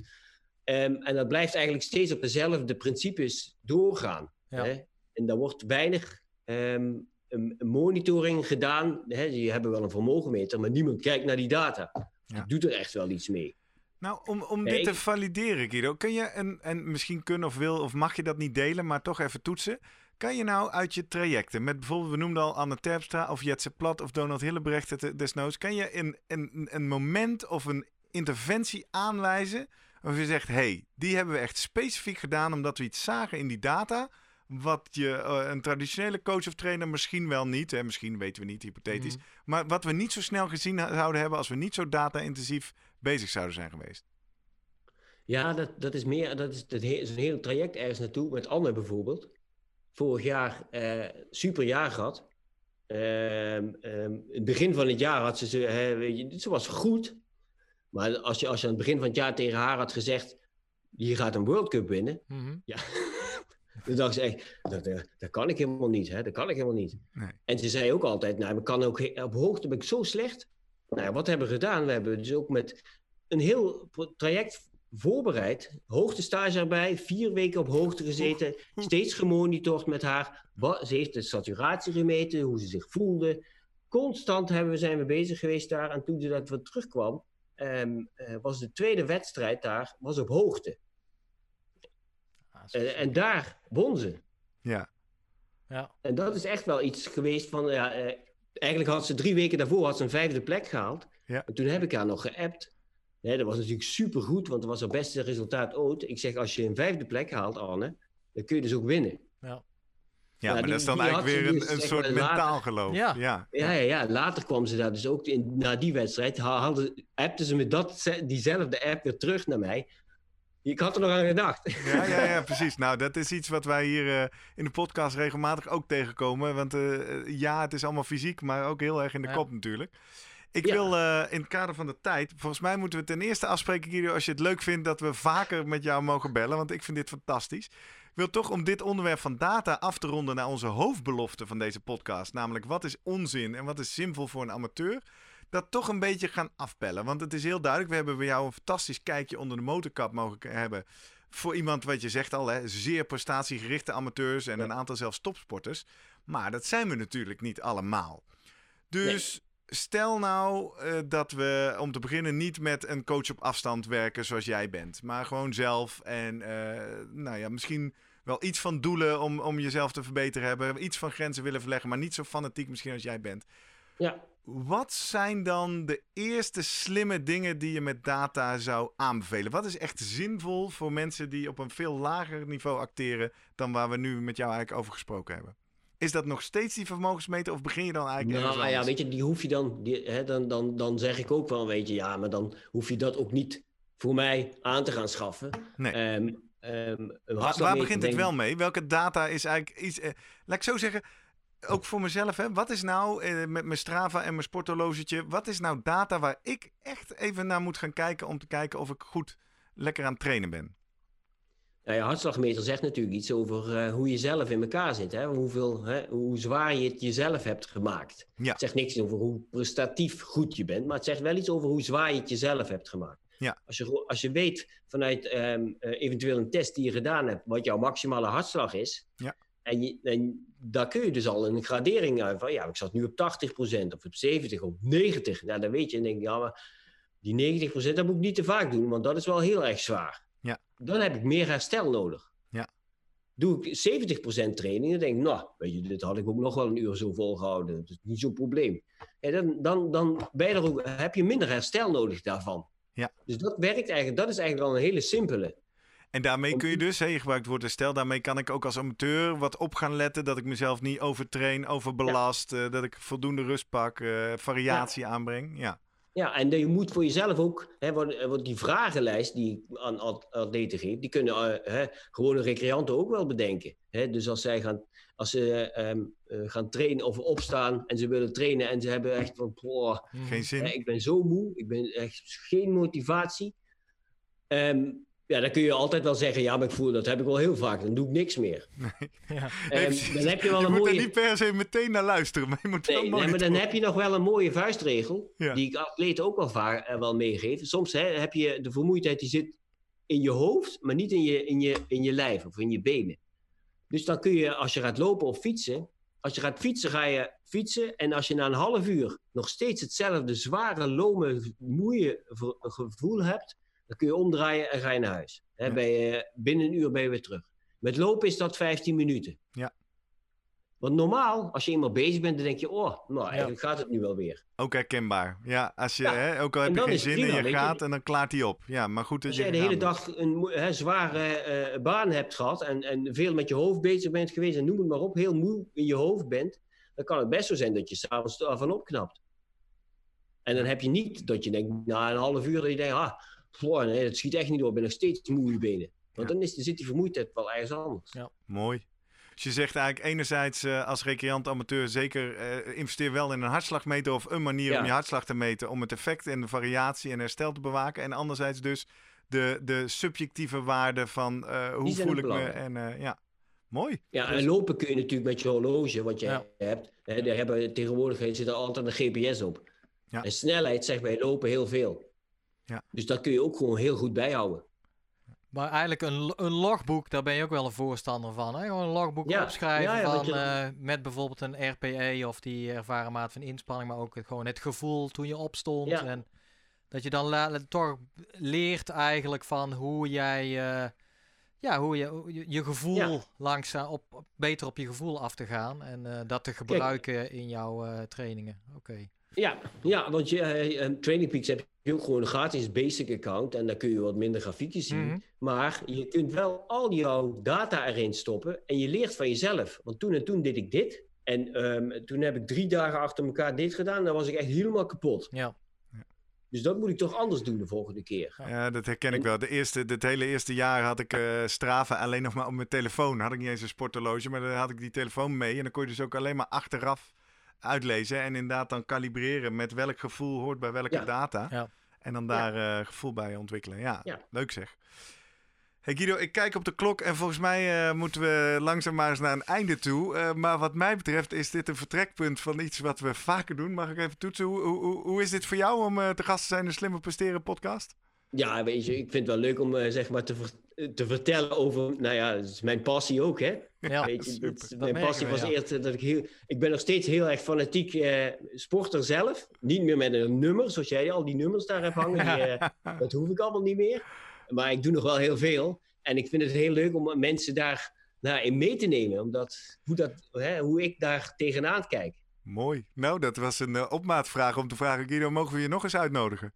Ehm, en dat blijft eigenlijk steeds op dezelfde principes doorgaan. Ja. Hè? En daar wordt weinig ehm, een, monitoring gedaan. Hè, die hebben wel een vermogenmeter, maar niemand kijkt naar die data. Ja. Die doet er echt wel iets mee. Nou, om, om Nee, dit te valideren, Guido, kun je, en, en misschien kun of wil of mag je dat niet delen, maar toch even toetsen. Kan je nou uit je trajecten, met bijvoorbeeld, we noemden al Anne Terpstra of Jetse Plat of Donald Hillebrecht het, eh, desnoods, kan je een, een, een moment of een interventie aanwijzen waarvan je zegt, hey, die hebben we echt specifiek gedaan omdat we iets zagen in die data, wat je eh, een traditionele coach of trainer misschien wel niet, hè, misschien weten we niet, hypothetisch, Mhm. maar wat we niet zo snel gezien zouden hebben als we niet zo data-intensief bezig zouden zijn geweest. Ja, dat, dat is meer, dat is, dat he- is een heel traject ergens naartoe. Met Anne bijvoorbeeld. Vorig jaar eh super jaar gehad. Ehm, het begin van het jaar had ze, ze, hè, weet je, ze was goed. Maar als je, als je aan het begin van het jaar tegen haar had gezegd, je gaat een World Cup winnen. Mhm. Ja, (laughs) dan dacht ze echt, dat, eh, dat kan ik helemaal niet. Hè? Dat kan ik helemaal niet. Nee. En ze zei ook altijd, nou, ik kan ook, op hoogte ben ik zo slecht. Nou, wat hebben we gedaan? We hebben dus ook met een heel traject voorbereid. Hoogtestage erbij, vier weken op hoogte gezeten. Steeds gemonitord met haar. Ze heeft de saturatie gemeten, hoe ze zich voelde. Constant hebben we, zijn we bezig geweest daar. En toen ze dat wat terugkwam, ehm, eh, was de tweede wedstrijd daar was op hoogte. Ah, En, en daar won ze. Ja, ja. En dat is echt wel iets geweest van, ja, eh, eigenlijk had ze drie weken daarvoor had ze een vijfde plek gehaald. Ja. En toen heb ik haar nog geappt. Nee, dat was natuurlijk supergoed, want dat was haar beste resultaat ooit. Ik zeg, als je een vijfde plek haalt, Anne, dan kun je dus ook winnen. ja. ja Ja, maar die- dat is dan eigenlijk weer dus een, een zeg soort later. mentaal geloof. Ja. ja. Ja, ja, ja. later kwam ze daar dus ook, in, na die wedstrijd, ha- hadden, appte ze met dat, diezelfde app weer terug naar mij. Ik had er nog aan gedacht. Ja, ja, ja, (laughs) precies. Nou, dat is iets wat wij hier eh, in de podcast regelmatig ook tegenkomen. Want eh, ja, het is allemaal fysiek, maar ook heel erg in de Ja. kop natuurlijk. Ik Ja. wil eh, in het kader van de tijd, volgens mij moeten we ten eerste afspreken, Guido, als je het leuk vindt, dat we vaker met jou mogen bellen, want ik vind dit fantastisch. Ik wil toch om dit onderwerp van data af te ronden naar onze hoofdbelofte van deze podcast, namelijk wat is onzin en wat is zinvol voor een amateur, dat toch een beetje gaan afpellen. Want het is heel duidelijk, we hebben bij jou een fantastisch kijkje onder de motorkap mogen hebben voor iemand wat je zegt al, hè, zeer prestatiegerichte amateurs en Ja. een aantal zelfs topsporters. Maar dat zijn we natuurlijk niet allemaal. Dus stel nou eh, dat we om te beginnen niet met een coach op afstand werken zoals jij bent, maar gewoon zelf en eh, nou ja, misschien wel iets van doelen om, om jezelf te verbeteren hebben, iets van grenzen willen verleggen, maar niet zo fanatiek misschien als jij bent. Ja, Wat zijn dan de eerste slimme dingen die je met data zou aanbevelen? Wat is echt zinvol voor mensen die op een veel lager niveau acteren dan waar we nu met jou eigenlijk over gesproken hebben? Is dat nog steeds die vermogensmeter of begin je dan eigenlijk nou ja, weet je, die hoef je dan, die, hè, dan, dan, dan zeg ik ook wel, weet je, ja, maar dan hoef je dat ook niet voor mij aan te gaan schaffen. Nee. Ehm, ehm, Waar, begint het wel mee? Welke data is eigenlijk iets... eh, laat ik zo zeggen, ook voor mezelf, hè, wat is nou eh, met mijn Strava en mijn sporthorlogetje, wat is nou data waar ik echt even naar moet gaan kijken om te kijken of ik goed lekker aan het trainen ben? Nou ja, hartslagmeter zegt natuurlijk iets over eh, hoe je zelf in elkaar zit. Hè? Hoeveel, hè, hoe zwaar je het jezelf hebt gemaakt. Ja. Het zegt niks over hoe prestatief goed je bent, maar het zegt wel iets over hoe zwaar je het jezelf hebt gemaakt. Ja. Als, je, als je weet vanuit ehm, eh, eventueel een test die je gedaan hebt, wat jouw maximale hartslag is. Ja. En, je, en daar kun je dus al een gradering uit van, ja, ik zat nu op 80% of op 70 of op 90. Nou, dan weet je en denk je, ja, maar die 90% dat moet ik niet te vaak doen, want dat is wel heel erg zwaar. Dan heb ik meer herstel nodig. Ja. Doe ik 70% training, dan denk ik, nou, weet je, dit had ik ook nog wel een uur zo volgehouden. Dat is niet zo'n probleem. En dan, dan, dan er ook, heb je minder herstel nodig daarvan. Ja. Dus dat werkt eigenlijk, dat is eigenlijk al een hele simpele. En daarmee kun je dus, hè, je gebruikt het woord herstel, daarmee kan ik ook als amateur wat op gaan letten. Dat ik mezelf niet overtrain, overbelast, eh, dat ik voldoende rust pak, eh, variatie aanbreng. Ja. Ja, en je moet voor jezelf ook, hè, want, eh, die vragenlijst die ik aan at- atleten geef, die kunnen eh, hè, gewone recreanten ook wel bedenken. Hè? Dus als zij gaan, als ze ehm, eh, gaan trainen of opstaan en ze willen trainen en ze hebben echt van, boah. Geen zin. hè, ik ben zo moe, ik ben echt geen motivatie. Ehm, ja, dan kun je altijd wel zeggen, ja, maar ik voel dat heb ik wel heel vaak, dan doe ik niks meer. Ja. Ehm, precies. dan heb je wel je een moet mooie... er niet per se meteen naar luisteren, maar je moet wel Nee, nee, maar dan heb je nog wel een mooie vuistregel, Ja. die ik atleten ook wel, vaak, eh, wel meegeef. Soms hè, heb je de vermoeidheid die zit in je hoofd, maar niet in je, in, je, in je lijf of in je benen. Dus dan kun je, als je gaat lopen of fietsen, als je gaat fietsen, ga je fietsen. En als je na een half uur nog steeds hetzelfde zware, lome, moeie gevoel hebt, dan kun je omdraaien en ga je naar huis. Hè, Ja. ben je, binnen een uur ben je weer terug. Met lopen is dat 15 minuten. Ja. Want normaal, als je eenmaal bezig bent, dan denk je, oh, nou, eigenlijk gaat het nu wel weer. Ook herkenbaar. Ja, als je, Ja, hè, ook al heb je geen zin en je gaat en dan klaart die op. Ja, maar goed Als je jij de hele dag een hè, zware eh, baan hebt gehad en, en veel met je hoofd bezig bent geweest en noem het maar op, heel moe in je hoofd bent, dan kan het best zo zijn dat je s'avonds daarvan opknapt. En dan heb je niet dat je denkt, na een half uur, dat je denkt, ah, goh, nee, het schiet echt niet door, ik ben nog steeds moe in benen. Want Ja. dan is, zit die vermoeidheid wel ergens anders. Ja. Mooi. Dus je zegt eigenlijk enerzijds eh, als recreant amateur zeker eh, investeer wel in een hartslagmeter of een manier Ja. om je hartslag te meten om het effect en de variatie en herstel te bewaken. En anderzijds dus de, de subjectieve waarde van eh, hoe voel ik me. En eh, ja, mooi. Ja, Dus- en lopen kun je natuurlijk met je horloge, wat je Ja. hebt. Hè, daar hebben tegenwoordig zit er altijd een GPS op. Ja. En snelheid zegt bij lopen heel veel. Ja. Dus dat kun je ook gewoon heel goed bijhouden. Maar eigenlijk een, een logboek, daar ben je ook wel een voorstander van. Hè? Gewoon een logboek Ja, opschrijven ja, ja, van, je- eh, met bijvoorbeeld een RPE of die ervaren maat van inspanning, maar ook het, gewoon het gevoel toen je opstond. Ja. En dat je dan toch leert eigenlijk van hoe jij, eh, ja, hoe je, je, je gevoel Ja. langzaam op, op- beter op je gevoel af te gaan en eh, dat te gebruiken in jouw eh, trainingen. Oké. Ja, ja want je, eh, Training Peaks heb je ook gewoon een gratis basic account. En daar kun je wat minder grafiekjes zien. Mhm. Maar je kunt wel al jouw data erin stoppen. En je leert van jezelf. Want toen en toen deed ik dit. En ehm, toen heb ik drie dagen achter elkaar dit gedaan. En dan was ik echt helemaal kapot. Ja. Dus dat moet ik toch anders doen de volgende keer. Ja. Ja, dat herken ik wel. De eerste, het hele eerste jaar had ik eh Strava alleen nog maar op mijn telefoon. Had ik niet eens een sporthorloge, maar dan had ik die telefoon mee. En dan kon je dus ook alleen maar achteraf uitlezen. En inderdaad dan kalibreren met welk gevoel hoort bij welke Ja. data. Ja. En dan daar eh, gevoel bij ontwikkelen. Ja, Ja. leuk zeg. Hey Guido, ik kijk op de klok en volgens mij eh, moeten we langzaam maar eens naar een einde toe. Eh, maar wat mij betreft is dit een vertrekpunt van iets wat we vaker doen. Mag ik even toetsen? Hoe, hoe, hoe- hoe is dit voor jou om eh, te gast te zijn in de Slimmer Presteren podcast? Ja, weet je, ik vind het wel leuk om eh, zeg maar te, te vertellen over. Nou ja, dat is mijn passie ook, hè? Ja. Weet je, super. dit- Dat mijn passie we, was ja. eerst dat ik heel. Ik ben nog steeds heel erg fanatiek eh, sporter zelf. Niet meer met een nummer, zoals jij al die nummers daar hebt hangen. Die, eh, (laughs) dat hoef ik allemaal niet meer. Maar ik doe nog wel heel veel. En ik vind het heel leuk om mensen daar nou, in mee te nemen. Omdat, hoe, dat, hè, hoe ik daar tegenaan kijk. Mooi. Nou, dat was een eh, opmaatvraag om te vragen. Guido, mogen we je nog eens uitnodigen?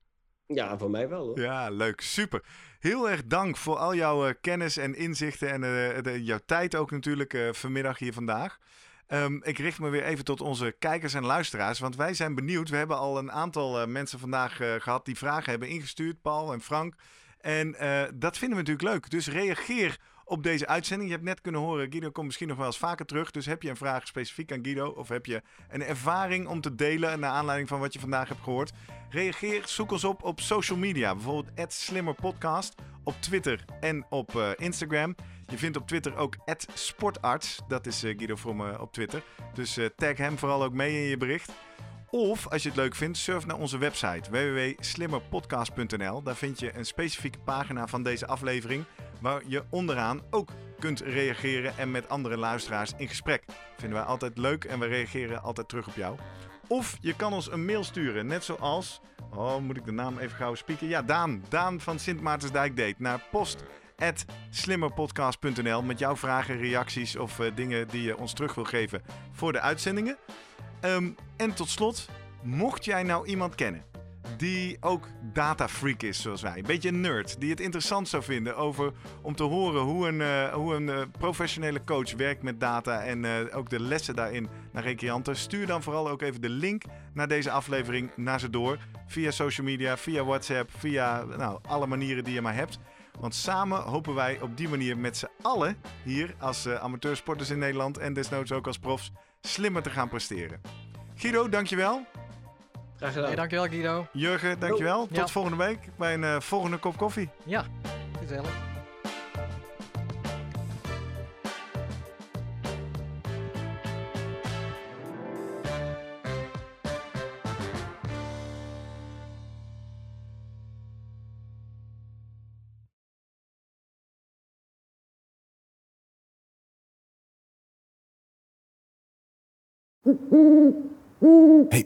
Ja, voor mij wel. Ja, leuk. Super. Heel erg dank voor al jouw eh, kennis en inzichten en eh, jouw tijd ook natuurlijk eh, vanmiddag hier vandaag. Ehm, ik richt me weer even tot onze kijkers en luisteraars, want wij zijn benieuwd. We hebben al een aantal mensen vandaag eh, gehad die vragen hebben ingestuurd, Paul en Frank. En dat vinden we natuurlijk leuk. Dus reageer op deze uitzending. Je hebt net kunnen horen, Guido komt misschien nog wel eens vaker terug. Dus heb je een vraag specifiek aan Guido of heb je een ervaring om te delen naar aanleiding van wat je vandaag hebt gehoord? Reageer, zoek ons op op social media. Bijvoorbeeld @slimmerpodcast op Twitter en op eh, Instagram. Je vindt op Twitter ook @sportarts. Dat is eh, Guido Vromme op Twitter. Dus eh, tag hem vooral ook mee in je bericht. Of als je het leuk vindt, surf naar onze website www.slimmerpodcast.nl. Daar vind je een specifieke pagina van deze aflevering waar je onderaan ook kunt reageren en met andere luisteraars in gesprek. Vinden wij altijd leuk en we reageren altijd terug op jou. Of je kan ons een mail sturen, net zoals. Oh, moet ik de naam even gauw spieken? Ja, Daan. Daan van Sint Maartensdijk deed naar post slimmerpodcast.nl met jouw vragen, reacties of eh, dingen die je ons terug wil geven voor de uitzendingen. Ehm, en tot slot, mocht jij nou iemand kennen die ook datafreak is zoals wij, een beetje een nerd, die het interessant zou vinden over om te horen hoe een, eh, hoe een eh, professionele coach werkt met data en eh, ook de lessen daarin naar recreanten, stuur dan vooral ook even de link naar deze aflevering naar ze door via social media, via WhatsApp, via nou, alle manieren die je maar hebt. Want samen hopen wij op die manier met z'n allen hier als amateursporters in Nederland en desnoods ook als profs slimmer te gaan presteren. Guido, dankjewel. Graag gedaan. Hey, dankjewel Guido. Jurgen, dankjewel. Tot volgende week bij een eh, volgende kop koffie. Ja, gezellig. Hey,